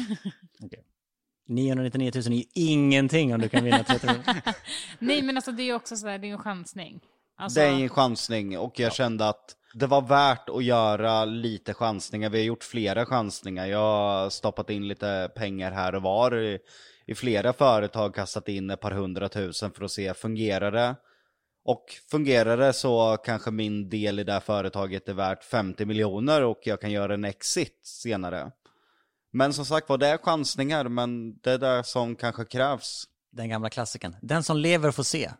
999 000 är ju ingenting om du kan vinna 30 miljoner. *laughs* *laughs* Nej, men alltså det är ju också så här, det är en chansning. Alltså, Det är en chansning och jag kände att det var värt att göra lite chansningar. Vi har gjort flera chansningar. Jag har stoppat in lite pengar här och var. I, i flera företag kastat in ett par hundratusen för att se, fungerar det? Och fungerar det så kanske min del i det här företaget är värt 50 miljoner och jag kan göra en exit senare. Men som sagt var, det är chansningar, men det är det som kanske krävs. Den gamla klassikern. Den som lever får se.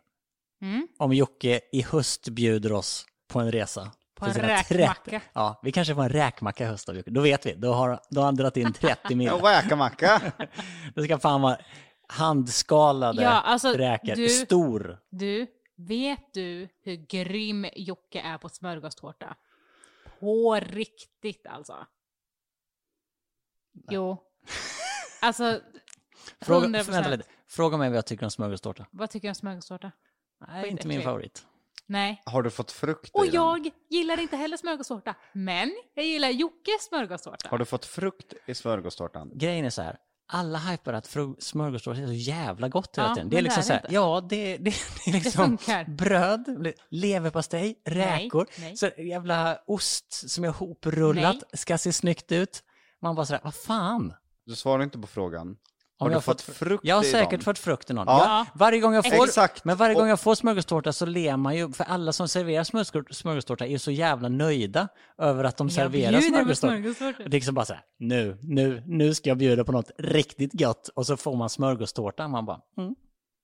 Mm. Om Jocke i höst bjuder oss på en resa. På en räkmacka. Ja, vi kanske får en räkmacka i höst av Jocke. Då vet vi, då har, då har han dragit in 30 mil. *laughs* En räkamacka. *laughs* Det ska fan vara handskalade Ja, alltså, räkor. du- Stor. Du, vet du hur grym Jocke är på smörgåstårta? På riktigt alltså. Jo. Alltså, Fråga, 100%. vänta lite. Fråga mig vad jag tycker om smörgåstårta. Vad tycker du om smörgåstårta? Nej, inte min favorit. Nej. Har du fått frukt Och i den? jag gillar inte heller smörgåstårta. Men jag gillar Jockes smörgåstårta. Har du fått frukt i smörgåstårtan? Grejen är så här. Alla hypar att smörgåstårta är så jävla gott hela Ja, tiden. Det är men det liksom är så här, det inte. ja det, det, det är liksom funkar. bröd, leverpastej, räkor, nej. Så jävla ost som är hoprullat, Nej. ska se snyggt ut. Man bara sådär, vad fan? Du svarar inte på frågan. Om Har jag du fått fått- frukt Jag har i säkert dem? fått frukt i någon. Ja. Ja. Varje gång jag får, Exakt. Men varje gång jag får smörgåstårta så ler man ju, för alla som serverar smörgås- smörgåstårta är ju så jävla nöjda över att de Jag serverar smörgåstårta. smörgåstårta. Det är liksom bara så här, nu, nu, nu ska jag bjuda på något riktigt gott och så får man smörgåstårta. Man bara, mm,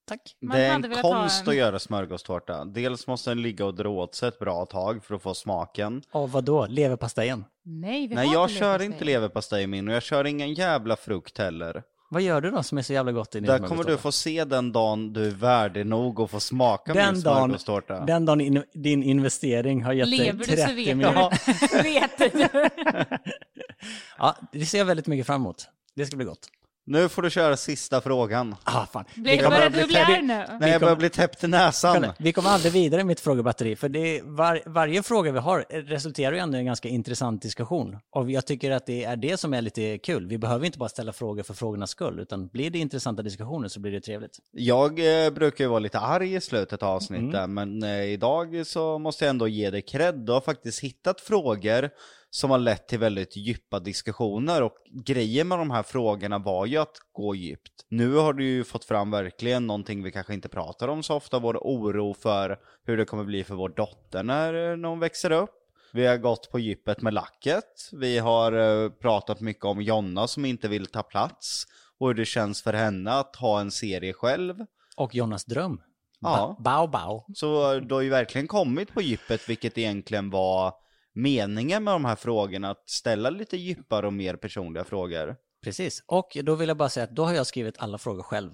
tack. Man det är en konst en- att göra smörgåstårta. Dels måste den ligga och dra åt sig ett bra tag för att få smaken. Och vad då? Leverpastejen? Nej, vi Nej, har jag inte kör leverpastej. inte leverpastej i min och jag kör ingen jävla frukt heller. Vad gör du då som är så jävla gott i din Där kommer du få se den dagen du är värdig nog att få smaka den min dagen, smörgåstårta. den dagen in, din investering har gett dig Lever så 30 vet miljoner. du. *laughs* vet du. *laughs* Ja, det ser jag väldigt mycket fram emot. Det ska bli gott. Nu får du köra sista frågan. Ah, fan. Blir Jag det börjar bara färdig. nu? Nej, jag kommer- börjar bli täppt i näsan. Vi kommer aldrig vidare i mitt frågebatteri, för det var, varje fråga vi har resulterar ju ändå i en ganska intressant diskussion. Och jag tycker att det är det som är lite kul. Vi behöver inte bara ställa frågor för frågornas skull, utan blir det intressanta diskussioner så blir det trevligt. Jag eh, brukar ju vara lite arg i slutet av avsnittet, Mm. men eh, idag så måste jag ändå ge dig cred. Du har faktiskt hittat frågor som har lett till väldigt djupa diskussioner och grejen med de här frågorna var ju att gå djupt. Nu har du ju fått fram verkligen någonting vi kanske inte pratar om så ofta, vår oro för hur det kommer bli för vår dotter när, eh, när hon växer upp. Vi har gått på djupet med lacket. Vi har eh, pratat mycket om Jonna som inte vill ta plats och hur det känns för henne att ha en serie själv. Och Jonas dröm. Ja. Ba- Bao bao. Så du har ju verkligen kommit på djupet, vilket egentligen var meningen med de här frågorna, att ställa lite djupare och mer personliga frågor. Precis. Och då vill jag bara säga att då har jag skrivit alla frågor själv.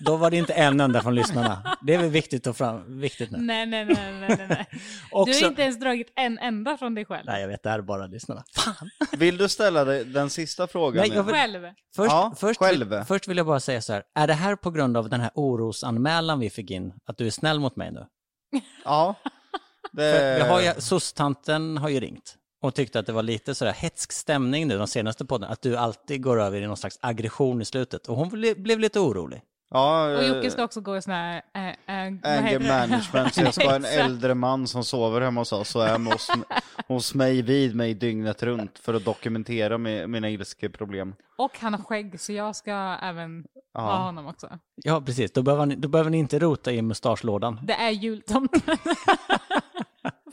Då var det inte en enda från lyssnarna. Det är väl viktigt, att fram, viktigt nu. Nej, nej, nej, nej, nej, nej. *laughs* Du har inte ens dragit en enda från dig själv. Nej, jag vet, det är bara lyssnarna. Fan! Vill du ställa dig den sista frågan? Nej, jag vill- Själv. Först, Ja, först, själv. Vill, först vill jag bara säga så här, är det här på grund av den här orosanmälan vi fick in, att du är snäll mot mig nu? Ja. *laughs* Det... Har ju, SOS-tanten har ju ringt och tyckte att det var lite sådär hetsk stämning nu de senaste podden, att du alltid går över i någon slags aggression i slutet. Och hon blev, blev lite orolig. ja, Och eh, Jocke ska också gå i sån här... Äh, äh, Anger management, så jag ska ha en *laughs* äldre man som sover hemma hos oss och är hos, hos mig vid mig dygnet runt för att dokumentera mi- mina ilskeproblem. Och han har skägg, så jag ska även ha honom också. Ja, precis. Då behöver ni, då behöver ni inte rota i mustaschlådan. Det är jultomten. *laughs*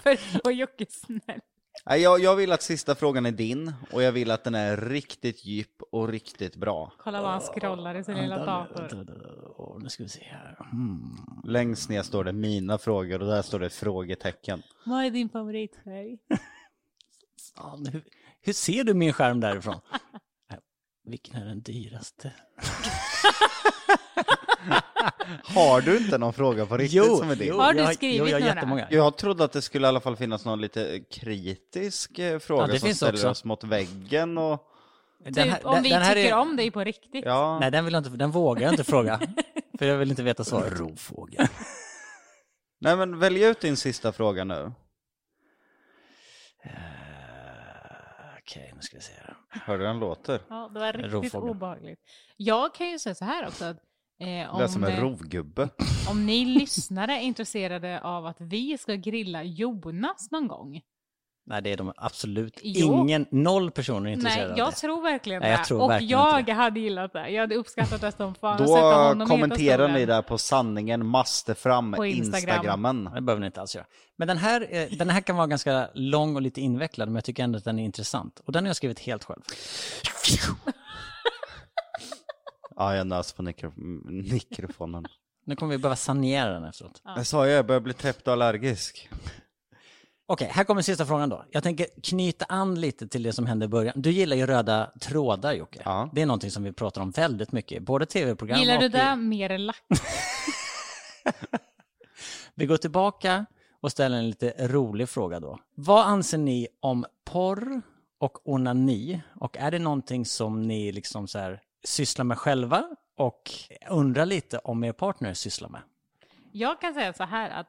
Att få Jocke snäll. Jag, jag vill att sista frågan är din och jag vill att den är riktigt djup och riktigt bra. Kolla vad han scrollar i sin lilla dator. nu ska vi se här. Hmm. Längst ner står det mina frågor och där står det frågetecken. Vad är din favoritfärg? *laughs* Hur, hur ser du min skärm därifrån? *laughs* Äh, Vilken är den dyraste? *laughs* *laughs* Har du inte någon fråga på riktigt som är din? Har du jag, skrivit jo, jag har några? jättemånga. Jag trodde att det skulle i alla fall finnas någon lite kritisk eh, fråga Ja, det som finns ställer också. oss mot väggen och... Den här- typ om den- vi den här tycker är- om dig på riktigt. Ja, Nej, den, vill jag inte, den vågar jag inte fråga. *laughs* För jag vill inte veta svaret. Rovfågel. *laughs* nej men välj ut din sista fråga nu. Eh, Okej, nu ska vi se här. Hör du den låter? Ja, det var riktigt Rovfågel. obehagligt. Jag kan ju säga så här också. Att, eh, Det är som om, en eh, rovgubbe. om ni lyssnare är intresserade av att vi ska grilla Jonas någon gång. Nej, det är de absolut Jo. ingen, noll personer är intresserade Nej, av jag det. tror verkligen Nej, jag det. tror och verkligen jag inte hade gillat det. Jag hade uppskattat det som fan. Då kommenterar ni där på sanningen måste fram På Instagram. Instagrammen. Det behöver ni inte alls göra. Men den här, eh, den här kan vara ganska lång och lite invecklad, men jag tycker ändå att den är intressant. Och den har jag skrivit helt själv. *laughs* Ja, jag nös på mikro- mikrofonen. Nu kommer vi behöva sanera den efteråt. Jag sa ju, jag börjar bli täppt och allergisk. Okej, här kommer sista frågan då. Jag tänker knyta an lite till det som hände i början. Du gillar ju röda trådar Jocke. Ja. Det är någonting som vi pratar om väldigt mycket, både tv-program Gillar och... du i- det mer än lack? *laughs* *laughs* Vi går tillbaka och ställer en lite rolig fråga då. Vad anser ni om porr och onani? Och är det någonting som ni liksom så här sysslar med själva och undrar lite om er partner sysslar med? Jag kan säga så här att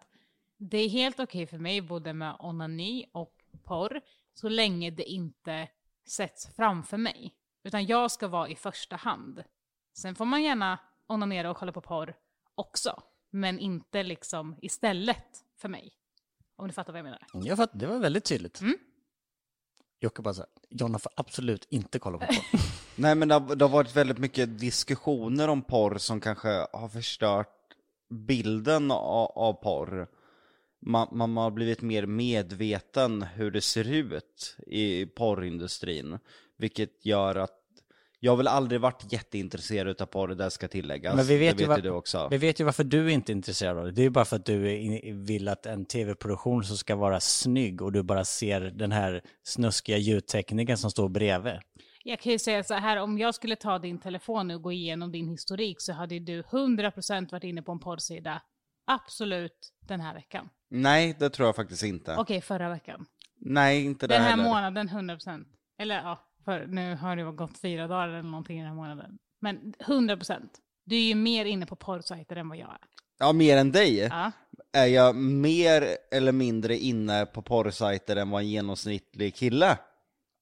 det är helt okej för mig både med onani och porr så länge det inte sätts framför mig. Utan jag ska vara i första hand. Sen får man gärna onanera och kolla på porr också. Men inte liksom istället för mig. Om du fattar vad jag menar. Jag fatt, det var väldigt tydligt. Mm. Jocke bara så här, Jonna får absolut inte kolla på porr. *laughs* Nej men det har, det har varit väldigt mycket diskussioner om porr som kanske har förstört bilden av, av porr. Man, man har blivit mer medveten hur det ser ut i porrindustrin. Vilket gör att jag har väl aldrig varit jätteintresserad av porr, det ska tilläggas. Men vi vet, det ju vet ju du också. vi vet ju varför du inte är intresserad av det. Det är ju bara för att du vill att en tv-produktion som ska vara snygg och du bara ser den här snuskiga ljudtekniken som står bredvid. Jag kan ju säga så här, om jag skulle ta din telefon och gå igenom din historik så hade du 100% varit inne på en porrsida. Absolut den här veckan. Nej, det tror jag faktiskt inte. Okej, förra veckan. Nej, inte det Den här heller. månaden 100%. Eller ja, för nu har det gått fyra dagar eller någonting i den här månaden. Men 100%. Du är ju mer inne på porrsajter än vad jag är. Ja, mer än dig. Ja. Är jag mer eller mindre inne på porrsajter än vad en genomsnittlig kille?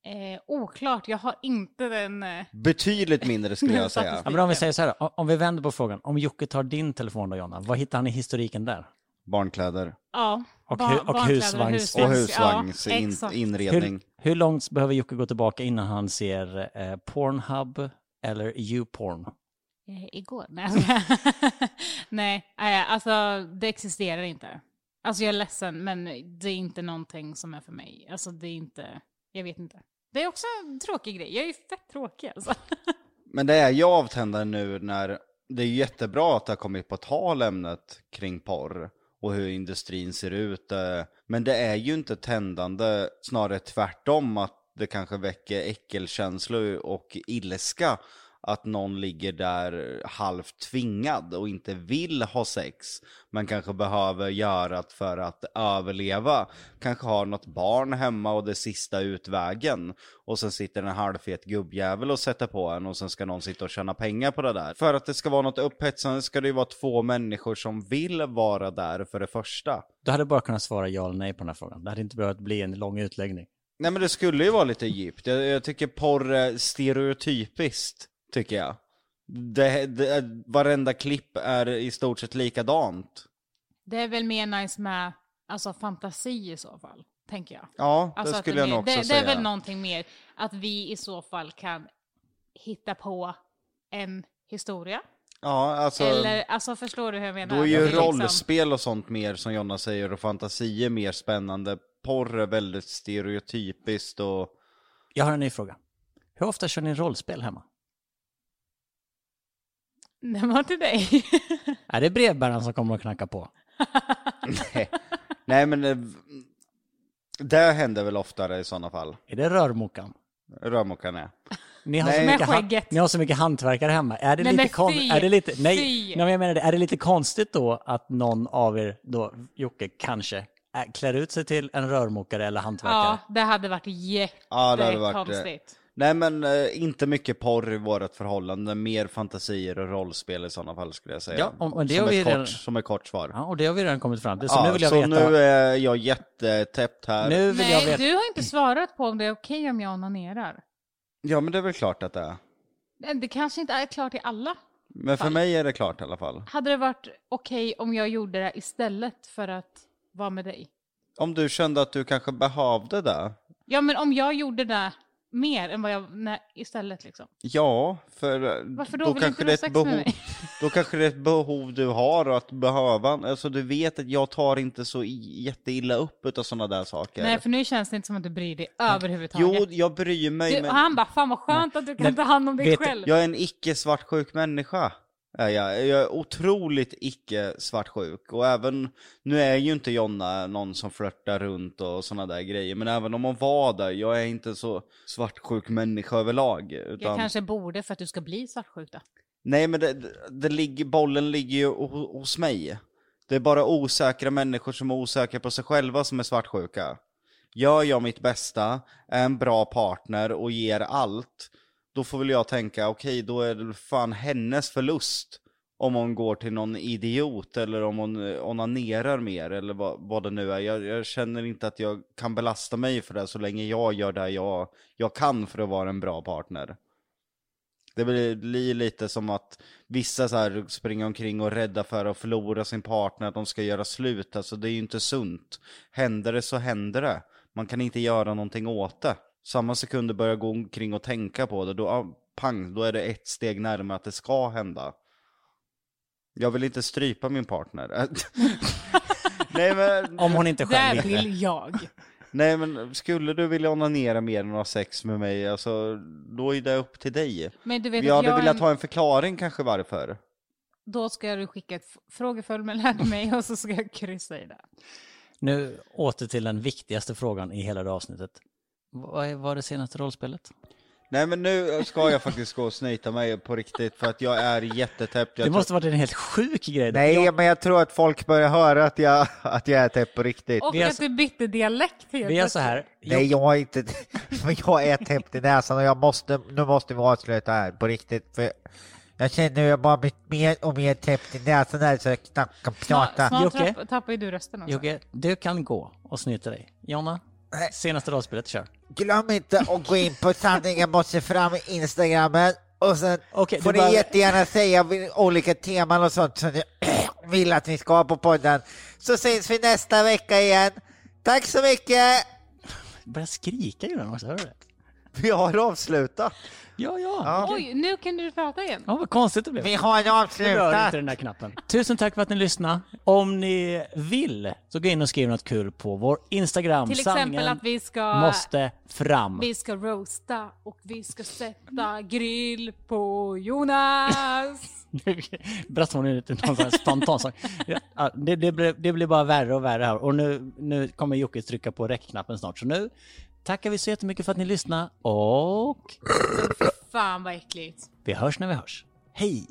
Eh, oklart, jag har inte den... Eh, Betydligt mindre skulle jag *laughs* säga. Ja, men om vi säger så här, om- om vi vänder på frågan. Om Jocke tar din telefon då Jonna, vad hittar han i historiken där? Barnkläder. ja. Och hu- och husvagns- Och husvagns Ja, in, exakt. inredning. Hur, hur långt behöver Jocke gå tillbaka innan han ser eh, Pornhub eller YouPorn? Eh, igår? Nej, jag. *laughs* Nej, eh, alltså det existerar inte. Alltså jag är ledsen, men det är inte någonting som är för mig. Alltså det är inte, jag vet inte. Det är också en tråkig grej, jag är ju fett tråkig alltså. *laughs* Men det är ju avtändande nu när det är jättebra att det har kommit på tal ämnet kring porr och hur industrin ser ut. Eh, men det är ju inte tändande, snarare tvärtom att det kanske väcker äckelkänslor och ilska att någon ligger där halvt tvingad och inte vill ha sex men kanske behöver göra det för att överleva. Kanske har något barn hemma och det sista utvägen och sen sitter en halvfet gubbjävel och sätter på en och sen ska någon sitta och tjäna pengar på det där. För att det ska vara något upphetsande ska det ju vara två människor som vill vara där för det första. Du hade bara kunnat svara ja eller nej på den här frågan. Det hade inte behövt bli en lång utläggning. Nej men det skulle ju vara lite djupt. Jag, jag tycker porr är stereotypiskt, tycker jag. Det, det, varenda klipp är i stort sett likadant. Det är väl mer nice med alltså, fantasi i så fall, tänker jag. Ja, det Alltså skulle jag nog också det, säga. Det är väl någonting mer att vi i så fall kan hitta på en historia. Ja, alltså, Eller, alltså förstår du hur jag menar? då är ju Liksom- rollspel och sånt mer, som Jonna säger, och fantasi är mer spännande. Porr är väldigt stereotypiskt och... Jag har en ny fråga. Hur ofta kör ni rollspel hemma? Det var till dig. Är det *laughs* brevbäraren som kommer och knackar på? *laughs* Nej, nej men det, det händer väl oftare i sådana fall. Är det rörmokan? Rörmokaren är. *laughs* Ni har, Nej. så mycket ni har så mycket hantverkare hemma. Är det Nej, lite kon- är det lite nej, Fy! nej, jag menar det, är det lite konstigt då att någon av er då Jocke kanske är, klär ut sig till en rörmokare eller hantverkare? ja, det hade varit Ja, det hade varit, eh, jättekonstigt. Nej men eh, inte mycket porr i vårt förhållande, mer fantasier och rollspel i sådana fall skulle jag säga. Ja, och- och det som, har vi ett redan- kort, som ett kort svar. Ja, och det har vi redan kommit fram till. Så Ja, nu vill jag så veta. nu är jag jättetäppt här. nu vill jag Nej, veta. du har inte svarat på om det är okej om jag onanerar. Ja men det är väl klart att det är. Det- Det kanske inte är klart i alla. Men för mig är det klart i alla fall. Hade det varit okej om jag gjorde det istället för att vara med dig? Om du kände att du kanske behövde det. Ja, men om jag gjorde det mer än vad jag... Nej, istället liksom. Ja, för eh, Varför då? Vill kanske det är ett behov. *laughs* Då kanske det är ett behov du har att behöva. Alltså du vet att jag tar inte så jätteilla upp utav sådana där saker. Nej, för nu känns det inte som att du bryr dig överhuvudtaget. Jo, jag bryr mig du, men han bara, fan vad skönt att du kan Men ta hand om dig vet själv. jag är en icke svartsjuk människa. Är jag. Jag är otroligt icke svartsjuk. Och även, nu är ju inte Jonna någon som flörtar runt och sådana där grejer. Men även om hon var där, jag är inte så svartsjuk människa överlag. Utan... Jag kanske borde för att du ska bli svartsjuk då. Nej men det, det ligger, bollen ligger ju ho- hos mig. Det är bara osäkra människor som är osäkra på sig själva som är svartsjuka. Gör jag mitt bästa, är en bra partner och ger allt, då får väl jag tänka, okej då är det fan hennes förlust. Om hon går till någon idiot eller om hon eh, onanerar mer eller vad, vad det nu är. Jag, jag känner inte att jag kan belasta mig för det så länge jag gör det jag, jag kan för att vara en bra partner. Det blir lite som att vissa så här springer omkring och är rädda för att förlora sin partner, att de ska göra slut. Alltså det är ju inte sunt. Händer det så händer det. Man kan inte göra någonting åt det. Samma sekund du börjar gå omkring och tänka på det, då, ah, pang, då är det ett steg närmare att det ska hända. Jag vill inte strypa min partner. *laughs* Nej men, Om hon inte själv Där vill. vill jag. nej men skulle du vilja onanera mer än ha sex med mig, alltså då är det upp till dig. Men du vet Jag att hade jag velat en- ha en förklaring kanske varför. Då ska du skicka ett frågeformulär till mig och så ska jag kryssa i det. Nu åter till den viktigaste frågan i hela det avsnittet. Vad är- var det senaste rollspelet? Nej men nu ska jag faktiskt gå och snyta mig på riktigt för att jag är jättetäppt. Jag Det måste varit en helt sjuk grej. Nej, men jag tror att folk börjar höra att jag, att jag är täppt på riktigt. Och att du bytte dialekt helt Vi gör så här. Nej, jag är inte... *laughs* Men jag är täppt i näsan och jag måste... Nu måste vi avsluta här på riktigt. För jag känner hur jag bara blir mer och mer täppt i näsan här så jag knappt kan prata. Snart Jocke? tappar ju du rösten också. Jocke, du kan gå och snyta dig. Jonna, Nej. senaste rollspelet, kör. Glöm inte att gå in på Sanningen måste fram i Instagrammen och sen Okej, får ni bara- jättegärna säga olika teman och sånt som ni *clears throat* vill att vi ska ha på podden. Så syns vi nästa vecka igen. Tack så mycket! Börja skrika ju den också, hör du det? *laughs* Vi har avslutat. Ja, ja. Oj, nu kan du prata igen. Ja, vad konstigt det blev. Vi har Jag rör avslutat. inte den där knappen. Tusen tack för att ni lyssnade. Om ni vill, så gå in och skriv något kul på vår Instagram. Till exempel Sanningen att vi ska, måste fram. vi ska roasta och vi ska sätta grill på Jonas. Berätta om lite någon sån här spontan sak. Ja, det, det, blir, det blir bara värre och värre här. Och nu, nu kommer Jocke trycka på räckknappen snart. Så nu tackar vi så jättemycket för att ni lyssnade och Fan vad äckligt. vi hörs när vi hörs. Hej!